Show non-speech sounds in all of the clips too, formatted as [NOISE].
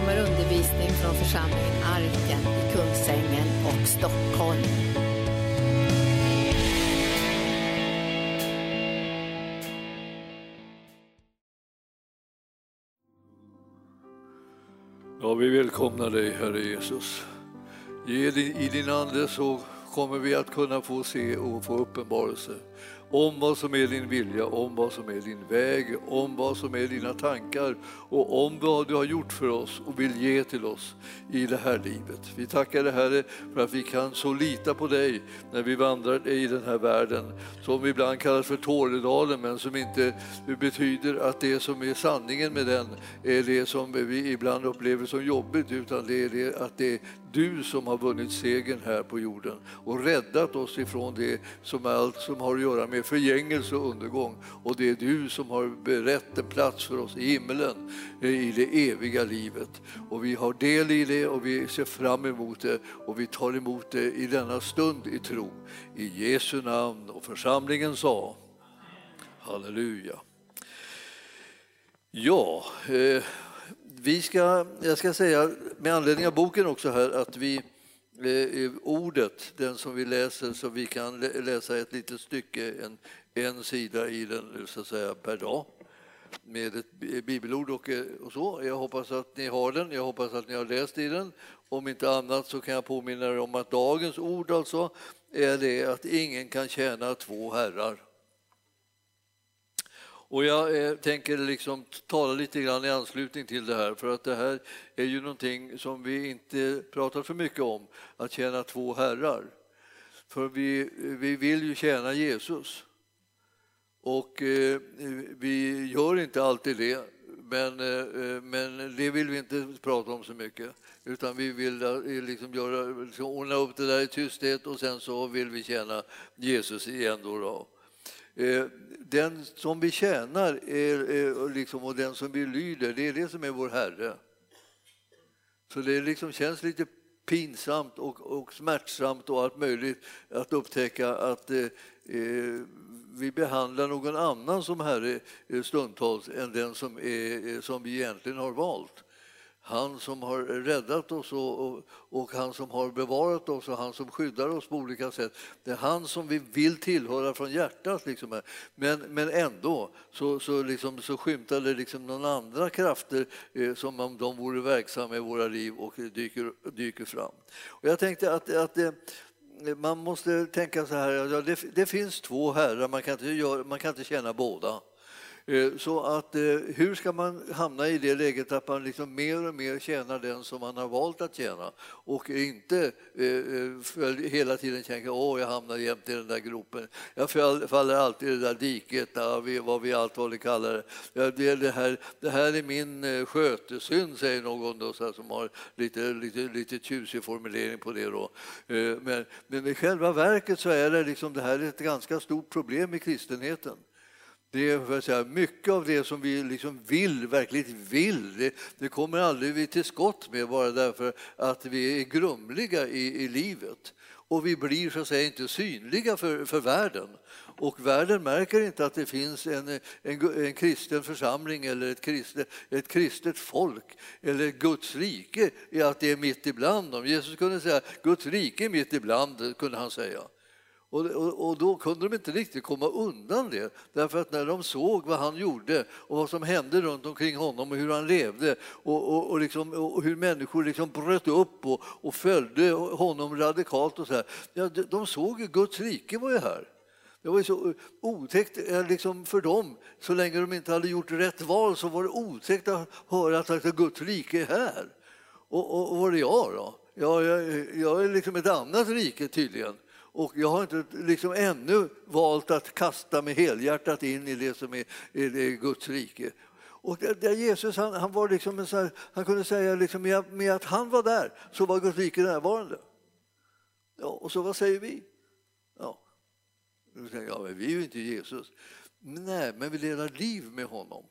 kommer undervisning från församlingen Arken i Kungsängen och Stockholm. Ja, vi välkomnar dig, Herre Jesus. I din Ande så kommer vi att kunna få se och få uppenbarelse om vad som är din vilja, om vad som är din väg, om vad som är dina tankar och om vad du har gjort för oss och vill ge till oss i det här livet. Vi tackar dig Herre för att vi kan så lita på dig när vi vandrar i den här världen som ibland kallas för Tåredalen men som inte betyder att det som är sanningen med den är det som vi ibland upplever som jobbigt utan det är det att det du som har vunnit segern här på jorden och räddat oss ifrån det som är allt som har att göra med förgängelse och undergång. Och det är du som har berett en plats för oss i himmelen, eh, i det eviga livet. Och vi har del i det och vi ser fram emot det och vi tar emot det i denna stund i tro. I Jesu namn och församlingen sa Halleluja. Ja, eh, vi ska, jag ska säga med anledning av boken också här att vi eh, ordet, den som vi läser, så vi kan läsa ett litet stycke, en, en sida i den så att säga, per dag med ett bibelord och, eh, och så. Jag hoppas att ni har den, jag hoppas att ni har läst i den. Om inte annat så kan jag påminna er om att dagens ord alltså är det att ingen kan tjäna två herrar. Och jag eh, tänker liksom tala lite grann i anslutning till det här för att det här är ju någonting som vi inte pratar för mycket om, att tjäna två herrar. För vi, vi vill ju tjäna Jesus. Och eh, vi gör inte alltid det, men, eh, eh men det vill vi inte prata om så mycket. Utan vi vill eh, liksom göra, liksom ordna upp det där i tysthet och sen så vill vi tjäna Jesus igen. Då, då. Eh, den som vi tjänar är, är liksom, och den som vi lyder, det är det som är vår Herre. Så det liksom känns lite pinsamt och, och smärtsamt och allt möjligt att upptäcka att eh, eh vi behandlar någon annan som Herre stundtals än den som, är, som vi egentligen har valt han som har räddat oss och, och, och, han som har bevarat oss och han som skyddar oss på olika sätt. Det är han som vi vill tillhöra från hjärtat. Liksom. Men, men ändå så, så, liksom, så skymtar det liksom någon andra krafter eh, som om de vore verksamma i våra liv och dyker, dyker fram. Och jag tänkte att, att det, eh, man måste tänka så här, ja, det, det finns två herrar, man kan inte, göra, man kan inte känna båda. Eh, så att, eh, hur ska man hamna i det läget att man liksom mer och mer tjänar den som man har valt att tjäna och inte eh, hela tiden tänker att jag hamnar jämt i den där gropen. Jag faller alltid i det där diket, vad vi allt vad vi kallar det. Det, här, det här är min skötesynd, säger någon då, så som har lite, lite, lite tjusig formulering på det. Då. Men, men i själva verket så är det, liksom, det här ett ganska stort problem i kristenheten. Det är säga, mycket av det som vi liksom vill, verkligen vill, det, det, kommer aldrig vi till skott med bara därför att vi är grumliga i, i livet. Och vi blir så att säga inte synliga för, för världen. Och världen märker inte att det finns en, en, en kristen församling eller ett kristet, ett kristet folk eller Guds rike, att det är mitt ibland dem. Jesus kunde säga Guds rike är mitt ibland, kunde han säga. Och, och, och, då kunde de inte riktigt komma undan det. Därför att när de såg vad han gjorde och vad som hände runt omkring honom och hur han levde och, och liksom, hur människor liksom bröt upp och, följde honom radikalt och så här. Ja, de såg ju, Guds rike var ju här. Det var så otäckt eh, liksom för dem. Så länge de inte hade gjort rätt val så var det otäckt att höra att alltså Guds rike är här. Och, och, och var är jag då? Ja, jag, jag är liksom ett annat rike tydligen. Och jag har inte liksom ännu valt att kasta mig helhjärtat in i det som är, är det Guds rike. Och där Jesus han, han var liksom en här, han kunde säga liksom med, med, att han var där så var Guds rike närvarande. Ja, och så vad säger vi? Ja, ja men vi är ju inte Jesus. Nej, men vi delar liv med honom.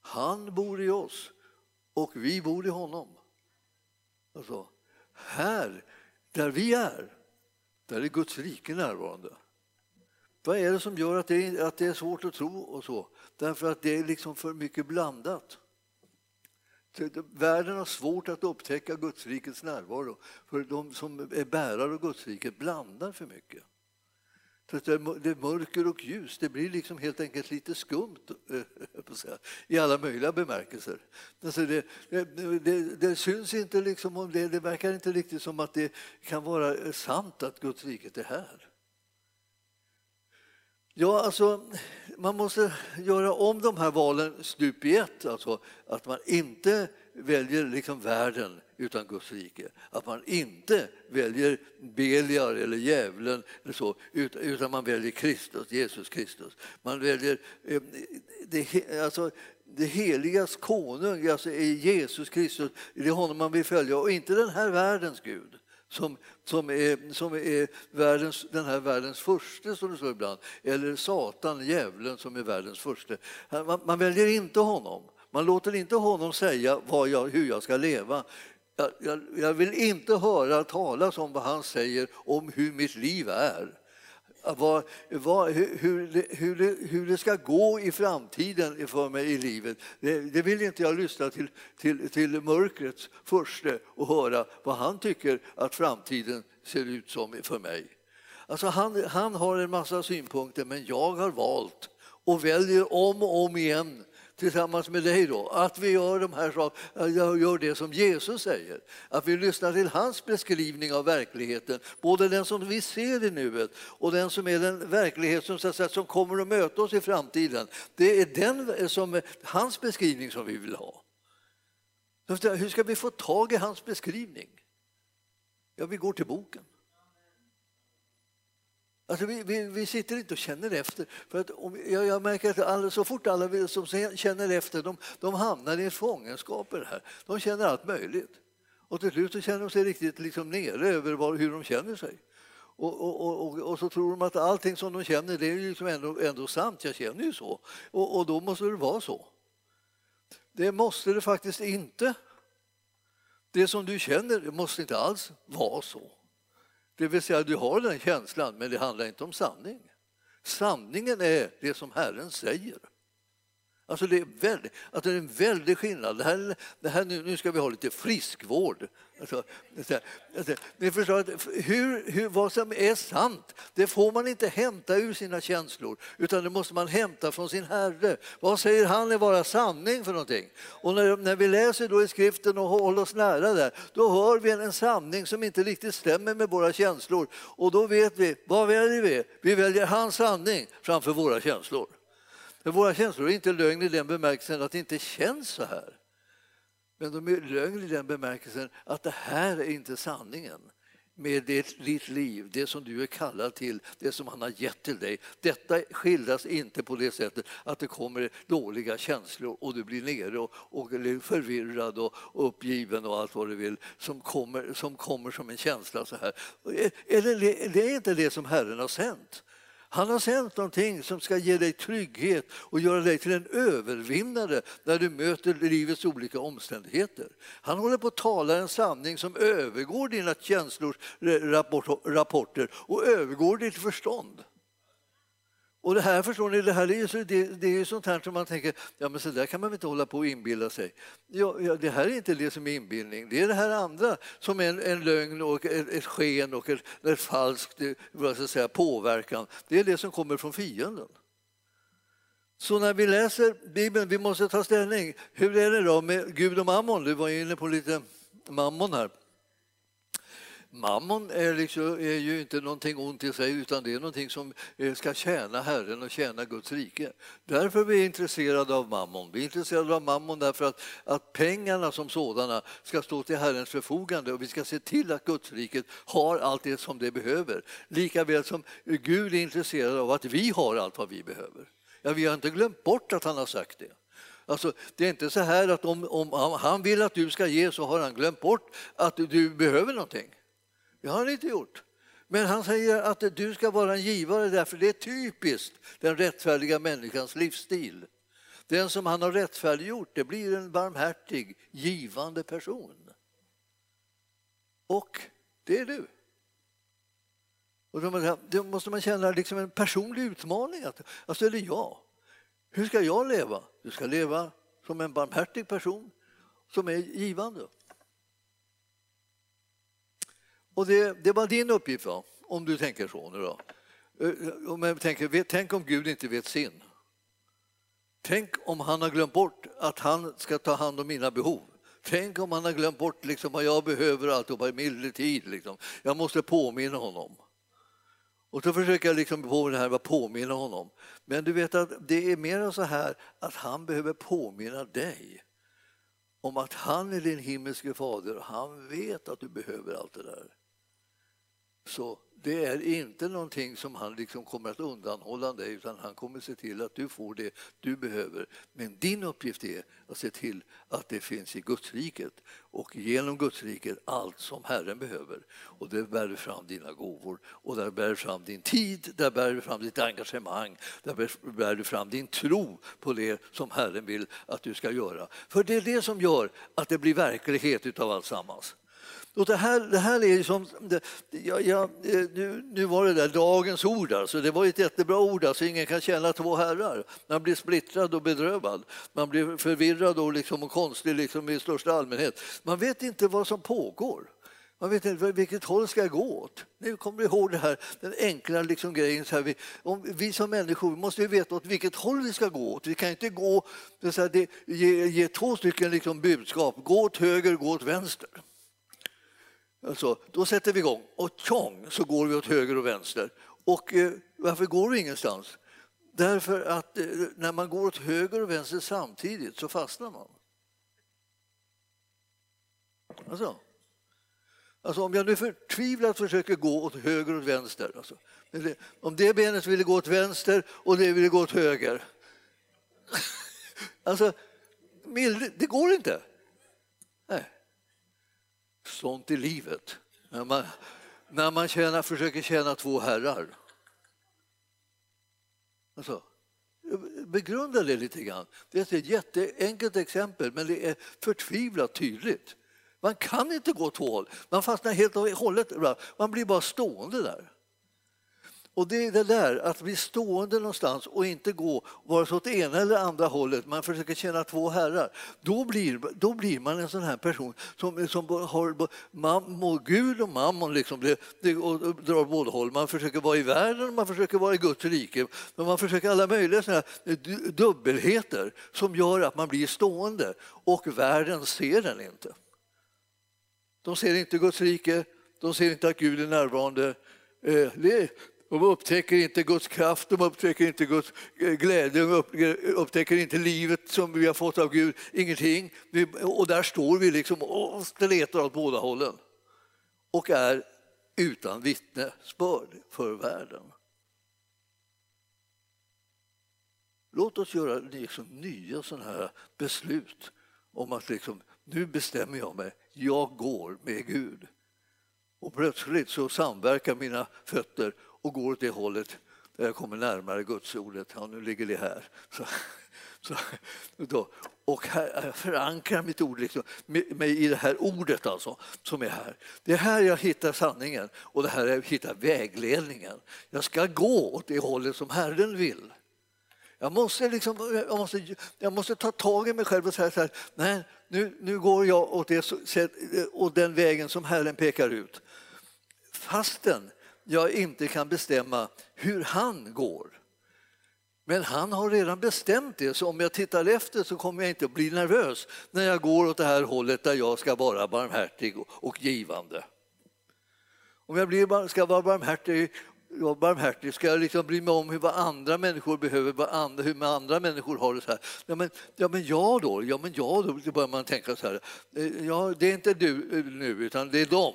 Han bor i oss och vi bor i honom. Alltså, här, där vi är, där är Guds rike närvarande. Vad är det som gör att det, är, att det är svårt att tro och så? Därför att det är liksom för mycket blandat. Världen har svårt att upptäcka Gudsrikets närvaro för de som är bärare av Gudsriket blandar för mycket. Det är mörker och ljus, det blir liksom helt enkelt lite skumt eh, [LAUGHS] i alla möjliga bemärkelser. Alltså det, det, det, det syns inte liksom om det, det verkar inte riktigt som att det kan vara eh, sant att Guds riket är här. Ja, alltså, man måste göra om de här valen stup i ett. Alltså att man inte väljer liksom världen utan Guds rike. Att man inte väljer Beliar eller djävulen eller så, utan man väljer Kristus, Jesus Kristus. Man väljer eh, det, alltså, det heligas konung, alltså Jesus Kristus. Det är honom man vill följa och inte den här världens Gud som, som, är, som är världens, den här världens första, som det står ibland, eller Satan, djävulen, som är världens första. Man, man väljer inte honom. Man låter inte honom säga jag, hur jag ska leva. Jag, jag, jag, vill inte höra talas om vad han säger om hur mitt liv är. Vad, vad, hur, hur, det, hur, det, ska gå i framtiden för mig i livet. Det, det vill inte jag lyssna till, till, till mörkrets första och höra vad han tycker att framtiden ser ut som för mig. Alltså han, han har en massa synpunkter, men jag har valt och väljer om och om igen tillsammans med dig då, att vi gör, de här sakerna, gör det som Jesus säger. Att vi lyssnar till hans beskrivning av verkligheten, både den som vi ser i nuet och den som är den verklighet som, så att säga, som kommer att möta oss i framtiden. Det är den eh, som, eh, hans beskrivning som vi vill ha. Hur ska vi få tag i hans beskrivning? Ja, vi går till boken. Alltså vi, vi, vi, sitter inte och känner efter. För att om, jag, jag märker att alla, så fort alla som känner efter de, de hamnar i fångenskap i det här. De känner allt möjligt. Och till slut så känner de sig riktigt liksom nere över var, hur de känner sig. Och, och, och, och, så tror de att allting som de känner det är liksom ändå, ändå sant, jag känner ju så. Och, och då måste det vara så. Det måste det faktiskt inte. Det som du känner det måste inte alls vara så. Det vill säga, du har den känslan, men det handlar inte om sanning. Sanningen är det som Herren säger. Alltså det, är väldigt, alltså det är en väldig skillnad. Det här, det här, nu, nu ska vi ha lite friskvård. Alltså, alltså, ni förstår att hur, hur, vad som är sant, det får man inte hämta ur sina känslor utan det måste man hämta från sin Herre. Vad säger han är vara sanning för någonting? Och när, när vi läser då i skriften och håller oss nära där, då hör vi en sanning som inte riktigt stämmer med våra känslor. Och då vet vi, vad väljer vi? Vi väljer hans sanning framför våra känslor. Men våra känslor är inte lögn i den bemärkelsen att det inte känns så här. Men de är lögn i den bemärkelsen att det här är inte sanningen med ditt liv, det som du är kallad till, det som han har gett till dig. Detta skildras inte på det sättet att det kommer dåliga känslor och du blir nere och, och förvirrad och uppgiven och allt vad du vill som kommer som, kommer som en känsla så här. Är det, det är inte det som Herren har sänt. Han har sänt någonting som ska ge dig trygghet och göra dig till en övervinnare när du möter livets olika omständigheter. Han håller på att tala en sanning som övergår dina känslors rapporter och övergår ditt förstånd. Och det här förstår ni, det här är ju, det, det är sånt här som man tänker, ja men så där kan man väl inte hålla på och inbilla sig. Ja, ja, det här är inte det som är inbildning, det är det här andra som är en, en lögn och ett, ett sken och ett, ett falskt eh, vad ska jag säga, påverkan. Det är det som kommer från fienden. Så när vi läser Bibeln, vi måste ta ställning. Hur är det då med Gud och mammon? Du var inne på lite mammon här. Mammon är, liksom, är, ju inte någonting ont i sig utan det är någonting som eh, ska tjäna Herren och tjäna Guds rike. Därför är vi intresserade av mammon. Vi är intresserade av mammon därför att, att pengarna som sådana ska stå till Herrens förfogande och vi ska se till att Guds riket har allt det som det behöver. Likaväl som Gud är intresserad av att vi har allt vad vi behöver. Ja, vi har inte glömt bort att han har sagt det. Alltså, det är inte så här att om, om han vill att du ska ge så har han glömt bort att du behöver någonting. Det har han inte gjort. Men han säger att du ska vara en givare därför det är typiskt den rättfärdiga människans livsstil. Den som han har rättfärdiggjort det blir en barmhärtig, givande person. Och det är du. Och då måste man känna liksom en personlig utmaning. Alltså, är det jag? Hur ska jag leva? Du ska leva som en barmhärtig person som är givande. Och det, det var din uppgift, va? om du tänker så. Nu då. Eh, om jag tänker, tänk om Gud inte vet sin. Tänk om han har glömt bort att han ska ta hand om mina behov. Tänk om han har glömt bort liksom vad jag behöver alltihopa i mindre tid. Liksom. Jag måste påminna honom. Och så försöker jag liksom på det här att påminna honom. Men du vet att det är mer så här att han behöver påminna dig om att han är din himmelske fader och han vet att du behöver allt det där. Så det är inte någonting som han liksom kommer att undanhålla dig utan han kommer se till att du får det du behöver. Men din uppgift är att se till att det finns i Gudsriket och genom Gudsriket allt som Herren behöver. Och där bär du fram dina gåvor och där bär du fram din tid, där bär du fram ditt engagemang, där bär du fram din tro på det som Herren vill att du ska göra. För det är det som gör att det blir verklighet utav alltsammans. Och det, här, det här är som, det, ja, ja, eh, nu, nu var det där dagens ord, alltså. det var ett jättebra ord, alltså. ingen kan känna två herrar. Man blir splittrad och bedrövad, man blir förvirrad och, liksom, och konstig liksom, i största allmänhet. Man vet inte vad som pågår. Man vet inte vilket håll ska gå åt. Nu kommer du ihåg det här, den enkla liksom grejen. Så här, vi, om, vi som människor måste veta åt vilket håll vi ska gå åt. Vi kan inte gå, så här, det, ge, ge två stycken liksom budskap, gå åt höger, gå åt vänster. Alltså, då sätter vi igång och tjong så går vi åt höger och vänster. Och eh, varför går vi ingenstans? Därför att eh, när man går åt höger och vänster samtidigt så fastnar man. Alltså, alltså om jag nu förtvivlat försöker gå åt höger och vänster, alltså, om det benet ville gå åt vänster och det ville gå åt höger. [LAUGHS] alltså, det går inte. Nej sånt i livet. När man, när man tjänar, försöker tjäna två herrar. Alltså, begrunda det lite grann. Det är ett jätteenkelt exempel, men det är förtvivlat tydligt. Man kan inte gå två håll. Man fastnar helt och hållet. Man blir bara stående där. Och det är det där att bli stående någonstans och inte gå vare sig åt ena eller andra hållet, man försöker känna två herrar. Då blir, då blir man en sån här person som, som har mam, Gud och mammon liksom, det, det, och drar båda håll. Man försöker vara i världen och man försöker vara i Guds rike. Men man försöker alla möjliga såna eh, dubbelheter som gör att man blir stående och världen ser den inte. De ser inte Guds rike, de ser inte att Gud är närvarande. Eh, de upptäcker inte Guds kraft, de upptäcker inte Guds eh, glädje, de eh, upptäcker inte livet som vi har fått av Gud, ingenting. Och där står vi liksom och stretar åt båda hållen och är utan vittnesbörd för världen. Låt oss göra liksom nya sådana här beslut om att liksom, nu bestämmer jag mig, jag går med Gud. Och plötsligt så samverkar mina fötter och går åt det hållet där jag kommer närmare gudsordet. Ja, nu ligger det här. Så, så, då, och här, jag förankrar mitt ord liksom, mig i det här ordet alltså, som är här. Det är här jag hittar sanningen och det här jag hittar vägledningen. Jag ska gå åt det hållet som Herren vill. Jag måste, liksom, jag måste, jag måste ta tag i mig själv och säga så här, nej, nu, nu går jag åt, det, åt den vägen som Herren pekar ut. Fastän jag inte kan bestämma hur han går. Men han har redan bestämt det, så om jag tittar efter så kommer jag inte att bli nervös när jag går åt det här hållet där jag ska vara barmhärtig och givande. Om jag blir, ska vara barmhärtig, ja, barmhärtig ska jag liksom bry mig om hur vad andra människor behöver, vad andra, hur andra människor har det. Så här. Ja, men, ja, men jag då? Ja, men jag då? Då börjar man tänka så här. Eh, ja, det är inte du eh, nu, utan det är dem.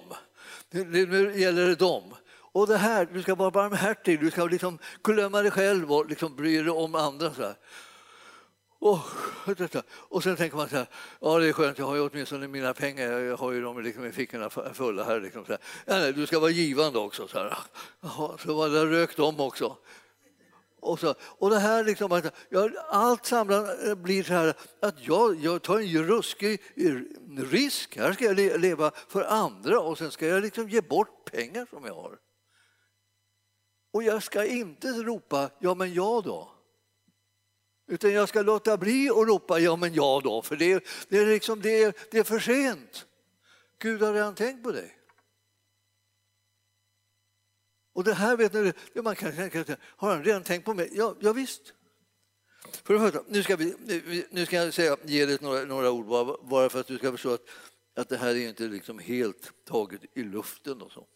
Nu gäller det dem. Och det här, du ska vara barmhärtig, du ska liksom glömma dig själv och liksom bry dig om andra. Så här. Och, och sen tänker man så här, ja det är skönt, jag har ju åtminstone mina pengar, jag har ju dem liksom i fickorna fulla här. Liksom så här. Ja, nej, du ska vara givande också. Så, här. Jaha, så var det rök de också. Och, så, och det här liksom, att jag, allt samlat eh, blir så här att jag, jag tar en ruskig risk. Här ska jag leva för andra och sen ska jag liksom ge bort pengar som jag har. Och jag ska inte ropa, ja men jag då? Utan jag ska låta bli att ropa ja men ja då, för det, det, är, liksom, det, är, det är för sent. Gud har redan tänkt på dig. Och det här vet ni, man kan tänka, har han redan tänkt på mig? Ja, ja visst. För det första, nu ska, vi, nu ska jag säga, ge dig några, några ord bara, bara för att du ska förstå att, att det här är inte liksom helt taget i luften. och så.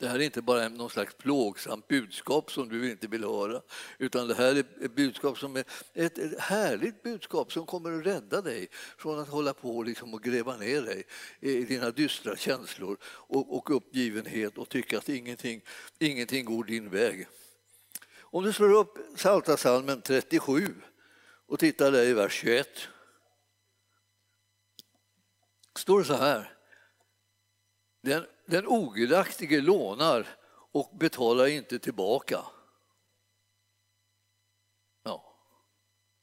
Det här är inte bara någon slags plågsamt budskap som du inte vill höra, utan det här är ett budskap som är ett härligt budskap som kommer att rädda dig från att hålla på liksom och gräva ner dig i dina dystra känslor och, och uppgivenhet och tycka att ingenting, ingenting går din väg. Om du slår upp Psaltarpsalmen 37 och tittar där i vers 21 står det så här. Den, den ogudaktige lånar och betalar inte tillbaka. Ja,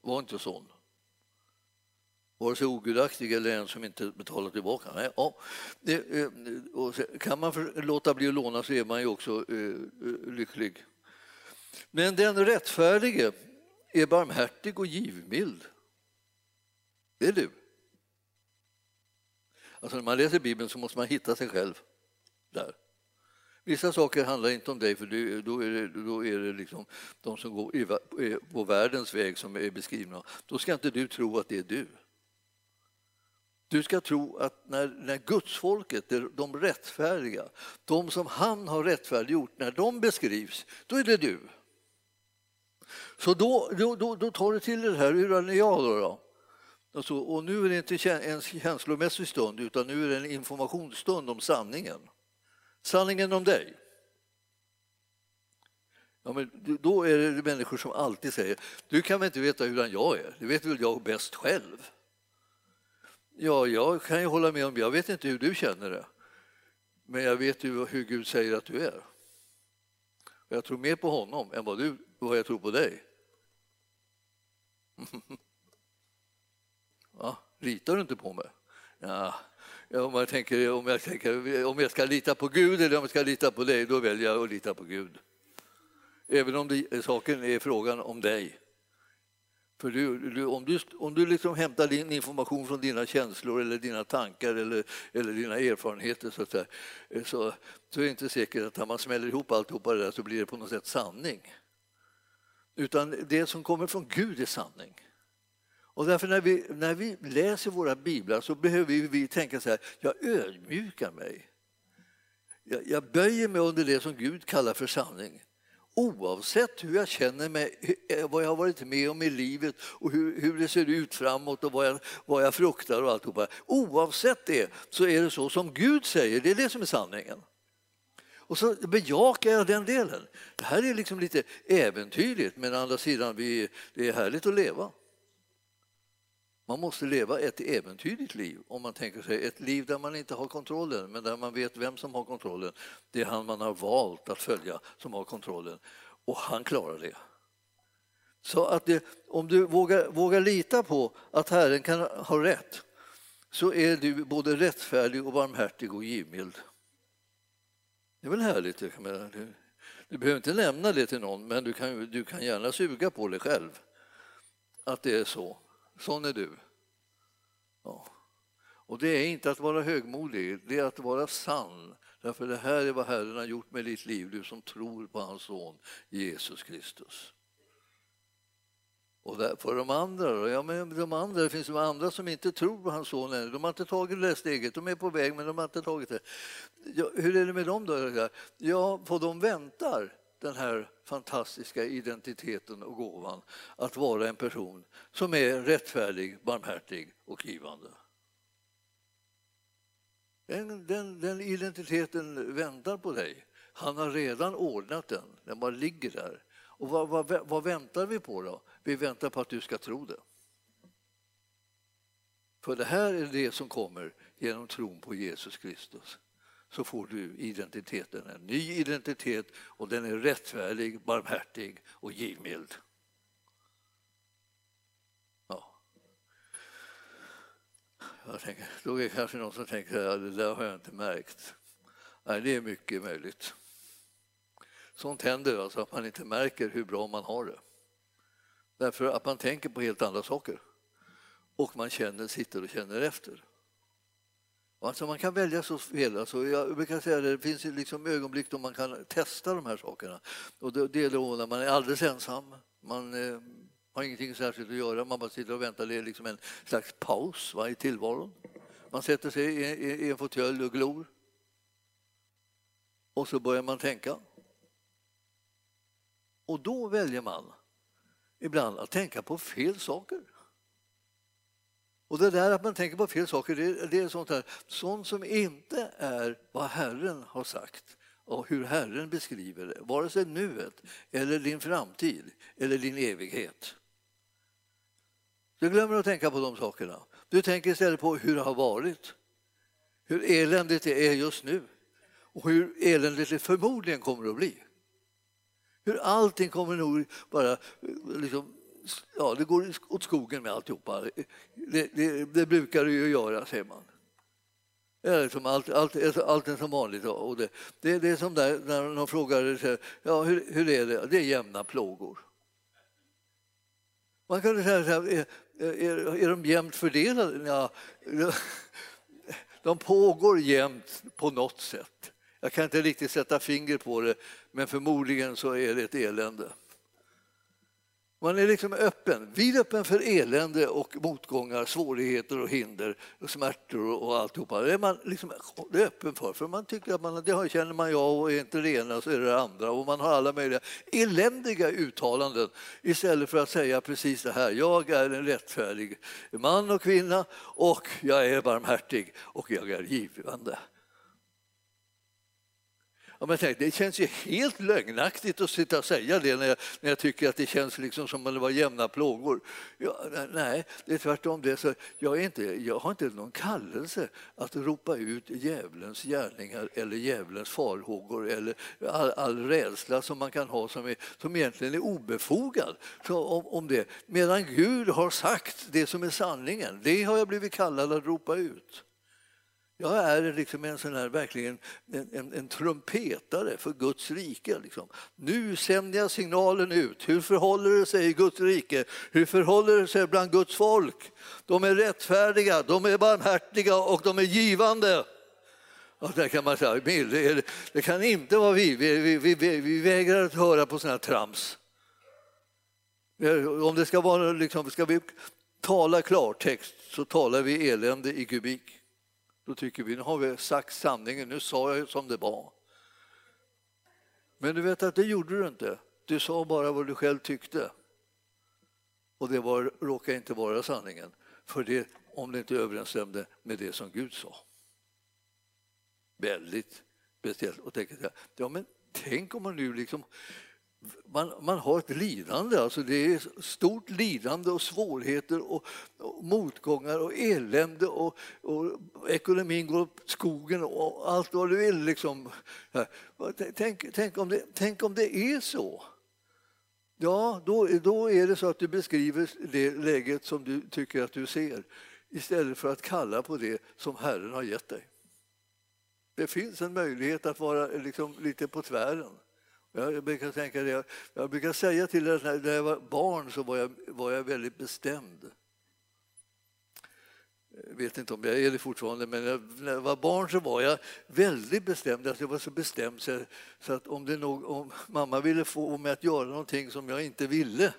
var inte sån. Vare sig ogudaktig eller en som inte betalar tillbaka. Nej, ja. Eh, kan man låta bli att låna så är man ju också eh, eh, lycklig. Men den rättfärdige är barmhärtig och givmild. Det är du. Alltså när man läser Bibeln så måste man hitta sig själv där. Vissa saker handlar inte om dig, för då är det, då är det liksom de som går eh, på världens väg som är beskrivna. Då ska inte du tro att det är du. Du ska tro att när, när gudsfolket, de rättfärdiga, de som han har rättfärdiggjort, när de beskrivs, då är det du. Så då, då, då, då tar du till det här, hur är jag då? då? Alltså, och nu är det inte en känslomässig stund utan nu är det en informationsstund om sanningen. Sanningen om dig. Ja, men då är det människor som alltid säger du kan väl inte veta hur jag är, det vet väl jag bäst själv. Ja, jag kan ju hålla med om jag vet inte hur du känner det. Men jag vet ju hur Gud säger att du är. Jag tror mer på honom än vad, du, vad jag tror på dig. [LAUGHS] Ja, litar du inte på mig? Ja, om, jag tänker, om, jag tänker, om jag ska lita på Gud eller om jag ska lita på dig, då väljer jag att lita på Gud. Även om det, saken är frågan om dig. För du, du, om du, om du liksom hämtar din information från dina känslor eller dina tankar eller, eller dina erfarenheter så, där, så, så är det inte säkert att när man smäller ihop alltihopa det där så blir det på något sätt sanning. Utan det som kommer från Gud är sanning. Och därför när vi, när vi läser våra biblar så behöver vi tänka så här, jag ödmjukar mig. Jag, jag böjer mig under det som Gud kallar för sanning. Oavsett hur jag känner mig, eh, vad jag har varit med om i livet och hur, hur det ser ut framåt och vad jag, vad jag fruktar och alltihopa. Oavsett det så är det så som Gud säger, det är det som är sanningen. Och så bejakar jag den delen. Det här är liksom lite äventyrligt men å andra sidan, vi, det är härligt att leva. Man måste leva ett äventyrligt liv om man tänker sig ett liv där man inte har kontrollen men där man vet vem som har kontrollen. Det är han man har valt att följa som har kontrollen och han klarar det. Så att det, om du vågar, vågar lita på att Herren kan ha rätt så är du både rättfärdig och barmhärtig och givmild. Det är väl härligt? Jag menar, du, du behöver inte nämna det till någon men du kan, du kan gärna suga på det själv att det är så. Sån är du. Ja. Och det är inte att vara högmodig, det är att vara sann. Därför det här är vad Herren har gjort med ditt liv, du som tror på hans son Jesus Kristus. Och där, för de andra Ja, men de andra, det finns de andra som inte tror på hans son ännu. De har inte tagit det steget, de är på väg men de har inte tagit det. Ja, hur är det med dem då? Ja, på de väntar den här fantastiska identiteten och gåvan att vara en person som är rättfärdig, barmhärtig och givande. Den, den, den, identiteten väntar på dig. Han har redan ordnat den, den bara ligger där. Och vad, vad, vad väntar vi på då? Vi väntar på att du ska tro det. För det här är det som kommer genom tron på Jesus Kristus så får du identiteten, en ny identitet och den är rättfärdig, barmhärtig och givmild. Ja. Jag tänker, då är det kanske någon som tänker att det där har jag inte märkt. Nej, det är mycket möjligt. Sånt händer alltså att man inte märker hur bra man har det. Därför att man tänker på helt andra saker. Och man känner, sitter och känner efter. Alltså man kan välja så fel. Alltså jag brukar säga det, det finns liksom ögonblick då man kan testa de här sakerna. Och det är då när man är alldeles ensam. Man eh, har ingenting särskilt att göra, man bara sitter och väntar. Det är liksom en slags paus va, i tillvaron. Man sätter sig i, i, i en fåtölj och glor. Och så börjar man tänka. Och då väljer man ibland att tänka på fel saker. Och det där att man tänker på fel saker, det, det är sånt, här, sånt som inte är vad Herren har sagt och hur Herren beskriver det, vare sig nuet eller din framtid eller din evighet. Du glömmer att tänka på de sakerna. Du tänker istället på hur det har varit, hur eländigt det är just nu och hur eländigt det förmodligen kommer att bli. Hur allting kommer nog bara liksom, ja, det går åt skogen med alltihopa. Det, det, det brukar det ju göra, säger man. Det är liksom allt, allt, allt är som vanligt. Och det, det, det är som där, när någon frågar ja, hur, hur är det? Det är jämna plågor. Man kunde säga så här, är, är, är de jämnt fördelade? Ja, de pågår jämnt på något sätt. Jag kan inte riktigt sätta finger på det, men förmodligen så är det ett elände. Man är liksom öppen, vidöppen för elände och motgångar, svårigheter och hinder, och smärtor och alltihopa. Det är man liksom öppen för, för man tycker att man, det känner man jag och är inte det ena så är det det andra och man har alla möjliga eländiga uttalanden istället för att säga precis det här. Jag är en rättfärdig man och kvinna och jag är barmhärtig och jag är givande. Ja, men tänkte, det känns ju helt lögnaktigt att sitta och säga det när jag, när jag tycker att det känns liksom som om det var jämna plågor. Ja, nej, det är tvärtom. Det så jag, är inte, jag har inte någon kallelse att ropa ut djävulens gärningar eller djävulens farhågor eller all, all rädsla som man kan ha som, är, som egentligen är obefogad så om, om det. Medan Gud har sagt det som är sanningen, det har jag blivit kallad att ropa ut. Jag är liksom en sån här, verkligen en, en, en trumpetare för Guds rike. Liksom. Nu sänder jag signalen ut. Hur förhåller det sig i Guds rike? Hur förhåller det sig bland Guds folk? De är rättfärdiga, de är barmhärtiga och de är givande. Och där kan man säga, det kan inte vara vi. Vi, vi, vi, vi vägrar att höra på såna här trams. Om det ska vara, liksom, ska vi tala klartext så talar vi elände i kubik. Då tycker vi, nu har vi sagt sanningen, nu sa jag som det var. Men du vet att det gjorde du inte. Du sa bara vad du själv tyckte. Och det var, råkade inte vara sanningen, för det, om det inte överensstämde med det som Gud sa. Väldigt speciellt. Och tänkte, ja, men tänk om man nu liksom man, man har ett lidande, alltså det är stort lidande och svårigheter och, och motgångar och elände och, och, ekonomin går åt skogen och allt vad du vill. Liksom. Tänk, tänk, om det, tänk om det är så. Ja, då, då är det så att du beskriver det läget som du tycker att du ser istället för att kalla på det som Herren har gett dig. Det finns en möjlighet att vara liksom lite på tvären. Jag brukar, tänka det. jag brukar säga till er att när jag var barn så var jag, var jag väldigt bestämd. Jag vet inte om jag är det fortfarande, men när jag var barn så var jag väldigt bestämd. Alltså jag var så bestämd så att om, det nog, om mamma ville få mig att göra någonting som jag inte ville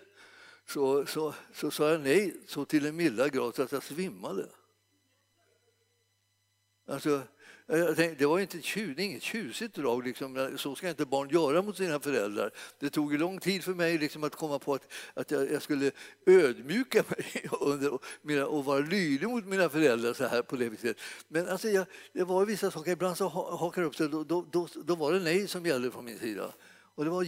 så, så, så sa jag nej så till en milda grad så att jag svimmade. Alltså, Eh, tänkte, det var inte tjus, inget tjusigt drag, liksom. så ska inte barn göra mot sina föräldrar. Det tog lång tid för mig liksom, att komma på att, att jag, jag skulle ödmjuka mig [LAUGHS] under, och vara lydig mot mina föräldrar så här på det viset. Men alltså, jag, det var vissa saker, ibland så hakar upp sig, då, då, då, då var det nej som gällde från min sida. Och det var,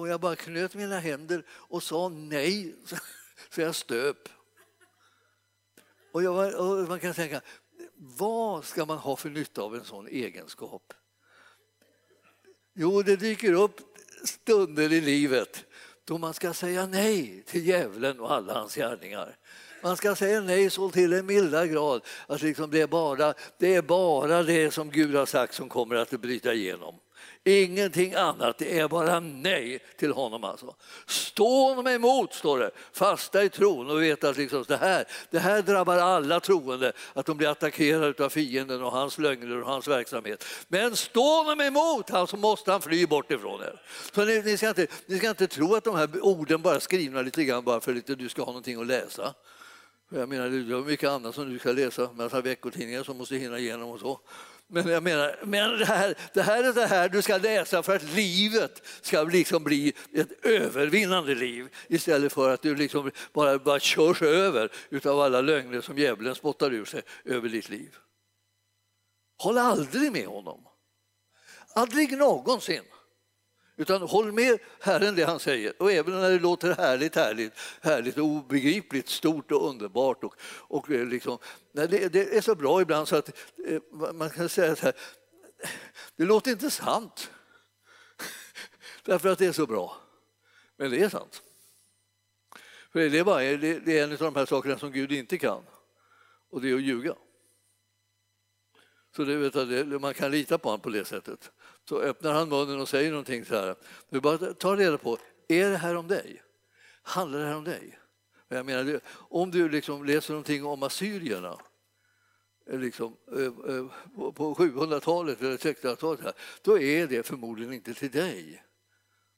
och jag bara knöt mina händer och sa nej, [LAUGHS] så jag stöp. Och, jag var, och man kan tänka, vad ska man ha för nytta av en sån egenskap? Jo, det dyker upp stunder i livet då man ska säga nej till djävulen och alla hans gärningar. Man ska säga nej så till en milda grad att liksom det, är bara, det är bara det som Gud har sagt som kommer att bryta igenom. Ingenting annat, det är bara nej till honom. Alltså. Stå honom emot, står det. Fasta i tron och veta att liksom det, här, det här drabbar alla troende, att de blir attackerade av fienden och hans lögner och hans verksamhet. Men stå honom emot, han så måste han fly bort ifrån er. Så ni, ni, ska inte, ni ska inte tro att de här orden bara är skrivna lite grann bara för att du ska ha någonting att läsa. Jag menar, det är mycket annat som du ska läsa, massa veckotidningar som måste hinna igenom och så. Men jag menar, men det, här, det här är det här du ska läsa för att livet ska liksom bli ett övervinnande liv istället för att du liksom bara, bara körs över av alla lögner som djävulen spottar ur sig över ditt liv. Håll aldrig med honom. Aldrig någonsin. Utan håll med Herren det han säger. Och även när det låter härligt, härligt, härligt och obegripligt, stort och underbart. Och, och eh, liksom, det, det, är så bra ibland så att eh, man kan säga så här, det låter inte sant. [LAUGHS] Därför att det är så bra. Men det är sant. För det är, bara, det är en av de här sakerna som Gud inte kan. Och det är att ljuga. Så det, vet, man kan lita på honom på det sättet så öppnar han munnen och säger någonting så här. Du bara ta reda på, är det här om dig? Handlar det här om dig? Jag menar, om du liksom läser någonting om assyrierna eh, liksom, eh, eh, på 700-talet eller 1600-talet, då är det förmodligen inte till dig.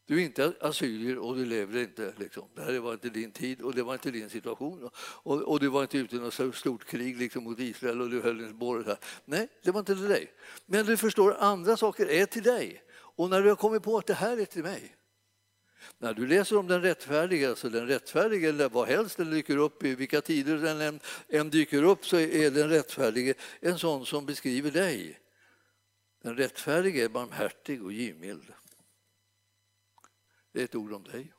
Du är inte assyrier och du lever inte. Liksom. Det här var inte din tid och det var inte din situation. Och, och du var inte ute i något stort krig liksom, mot Israel och du höll en här. Nej, det var inte till dig. Men du förstår, andra saker är till dig. Och när du har kommit på att det här är till mig. När du läser om den rättfärdiga, så den rättfärdige, vad helst den dyker upp i, vilka tider den än, än dyker upp, så är den rättfärdige en sån som beskriver dig. Den rättfärdige är barmhärtig och givmild. Det är ett ord om dig.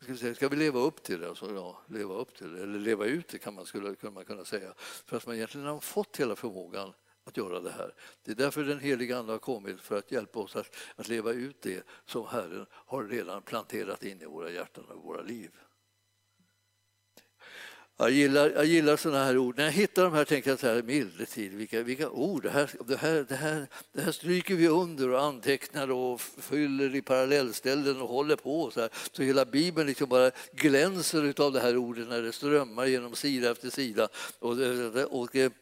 Ska, säga, ska vi leva upp till det? Alltså, ja, leva upp till det, eller leva ut det kan man, skulle, kan man kunna säga. För att man egentligen har fått hela förmågan att göra det här. Det är därför den heliga Ande har kommit, för att hjälpa oss att, att leva ut det som Herren har redan planterat in i våra hjärtan och våra liv. Jag gillar, jag gillar sådana här ord. När jag hittar de här tänker jag så här, mildetid, vilka, vilka ord. Det här, det, här, det, här, det här stryker vi under och antecknar och fyller i parallellställen och håller på så här. Så hela Bibeln liksom bara glänser av det här ordet när det strömmar genom sida efter sida. Och, och, eh,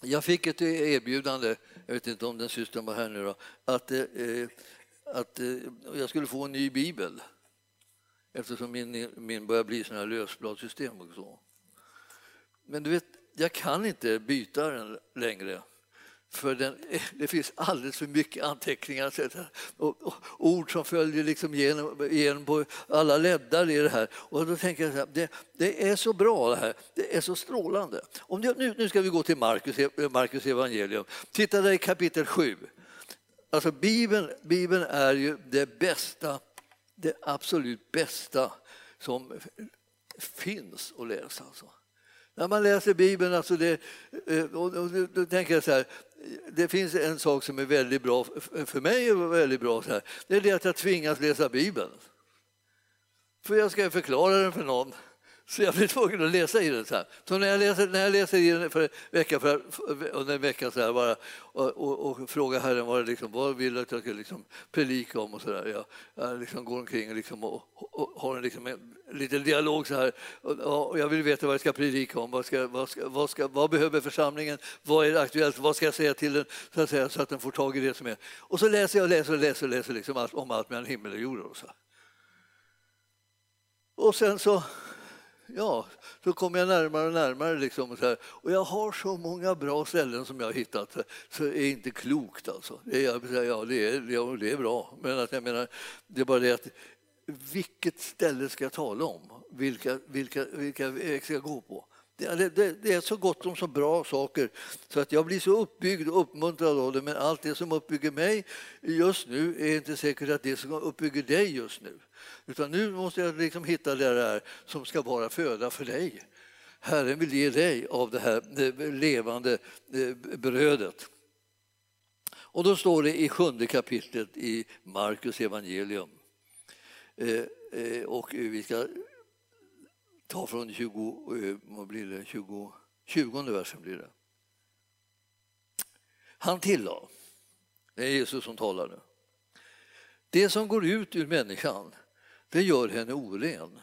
jag fick ett erbjudande, jag vet inte om den systern var här nu då, att, eh, eh, att jag skulle få en ny bibel eftersom min, min börjar bli sådana här lösbladssystem och så. Men du vet, jag kan inte byta den längre. För den, [LAUGHS] det finns alldeles för mycket anteckningar och, och ord som följer liksom genom, genom på alla leddar i det här. Och då tänker jag så här, det, det, är så bra det här, det är så strålande. Om det, nu, nu ska vi gå till Markus, Markus evangelium. Titta där i kapitel 7. Alltså Bibeln, Bibeln är ju det bästa det absolut bästa som finns att läsa. Alltså. När man läser Bibeln, alltså det, eh, och då tänker jag så här, det finns en sak som är väldigt bra, för mig är väldigt bra, så här, det är det att jag tvingas läsa Bibeln. För jag ska förklara den för någon så jag blev tvungen att läsa i den. Så, här. så när, jag läser, när jag läser i den för en vecka, för, under en vecka så här bara, och, och, och frågar Herren vad, liksom, vad vill att jag ska liksom predika om och så där. Jag, jag liksom går omkring och, liksom, och, och har en, liksom, en liten dialog så här. Och, och, jag vill veta vad jag ska predika om. Vad, ska, vad, ska, vad, ska, vad behöver församlingen? Vad är aktuellt? Vad ska jag säga till den så att, säga, så att den får tag i det som är? Och så läser jag och läser och läser, och läser liksom allt, om allt mellan himmel och jord. Och, så. och sen så ja, så kommer jag närmare och närmare. Liksom och, så här. och jag har så många bra ställen som jag har hittat, så det är inte klokt. Alltså. Det är, ja, det är, det är bra, men att jag menar, det är bara det att vilket ställe ska jag tala om? Vilka, vilka, vilka väg ska jag gå på? Det, det, det, är så gott om så bra saker så att jag blir så uppbyggd och uppmuntrad av det. Men allt det som uppbygger mig just nu är inte säkert att det som uppbygger dig just nu. Utan nu måste jag liksom hitta det där som ska vara föda för dig. Herren vill ge dig av det här levande eh, brödet. Och då står det i sjunde kapitlet i Markus evangelium. Eh, eh, och vi ska ta från 20, vad blir det, 20, 20 versen. Blir det. Han tillade Det är Jesus som talar nu. Det som går ut ur människan, det gör henne oren.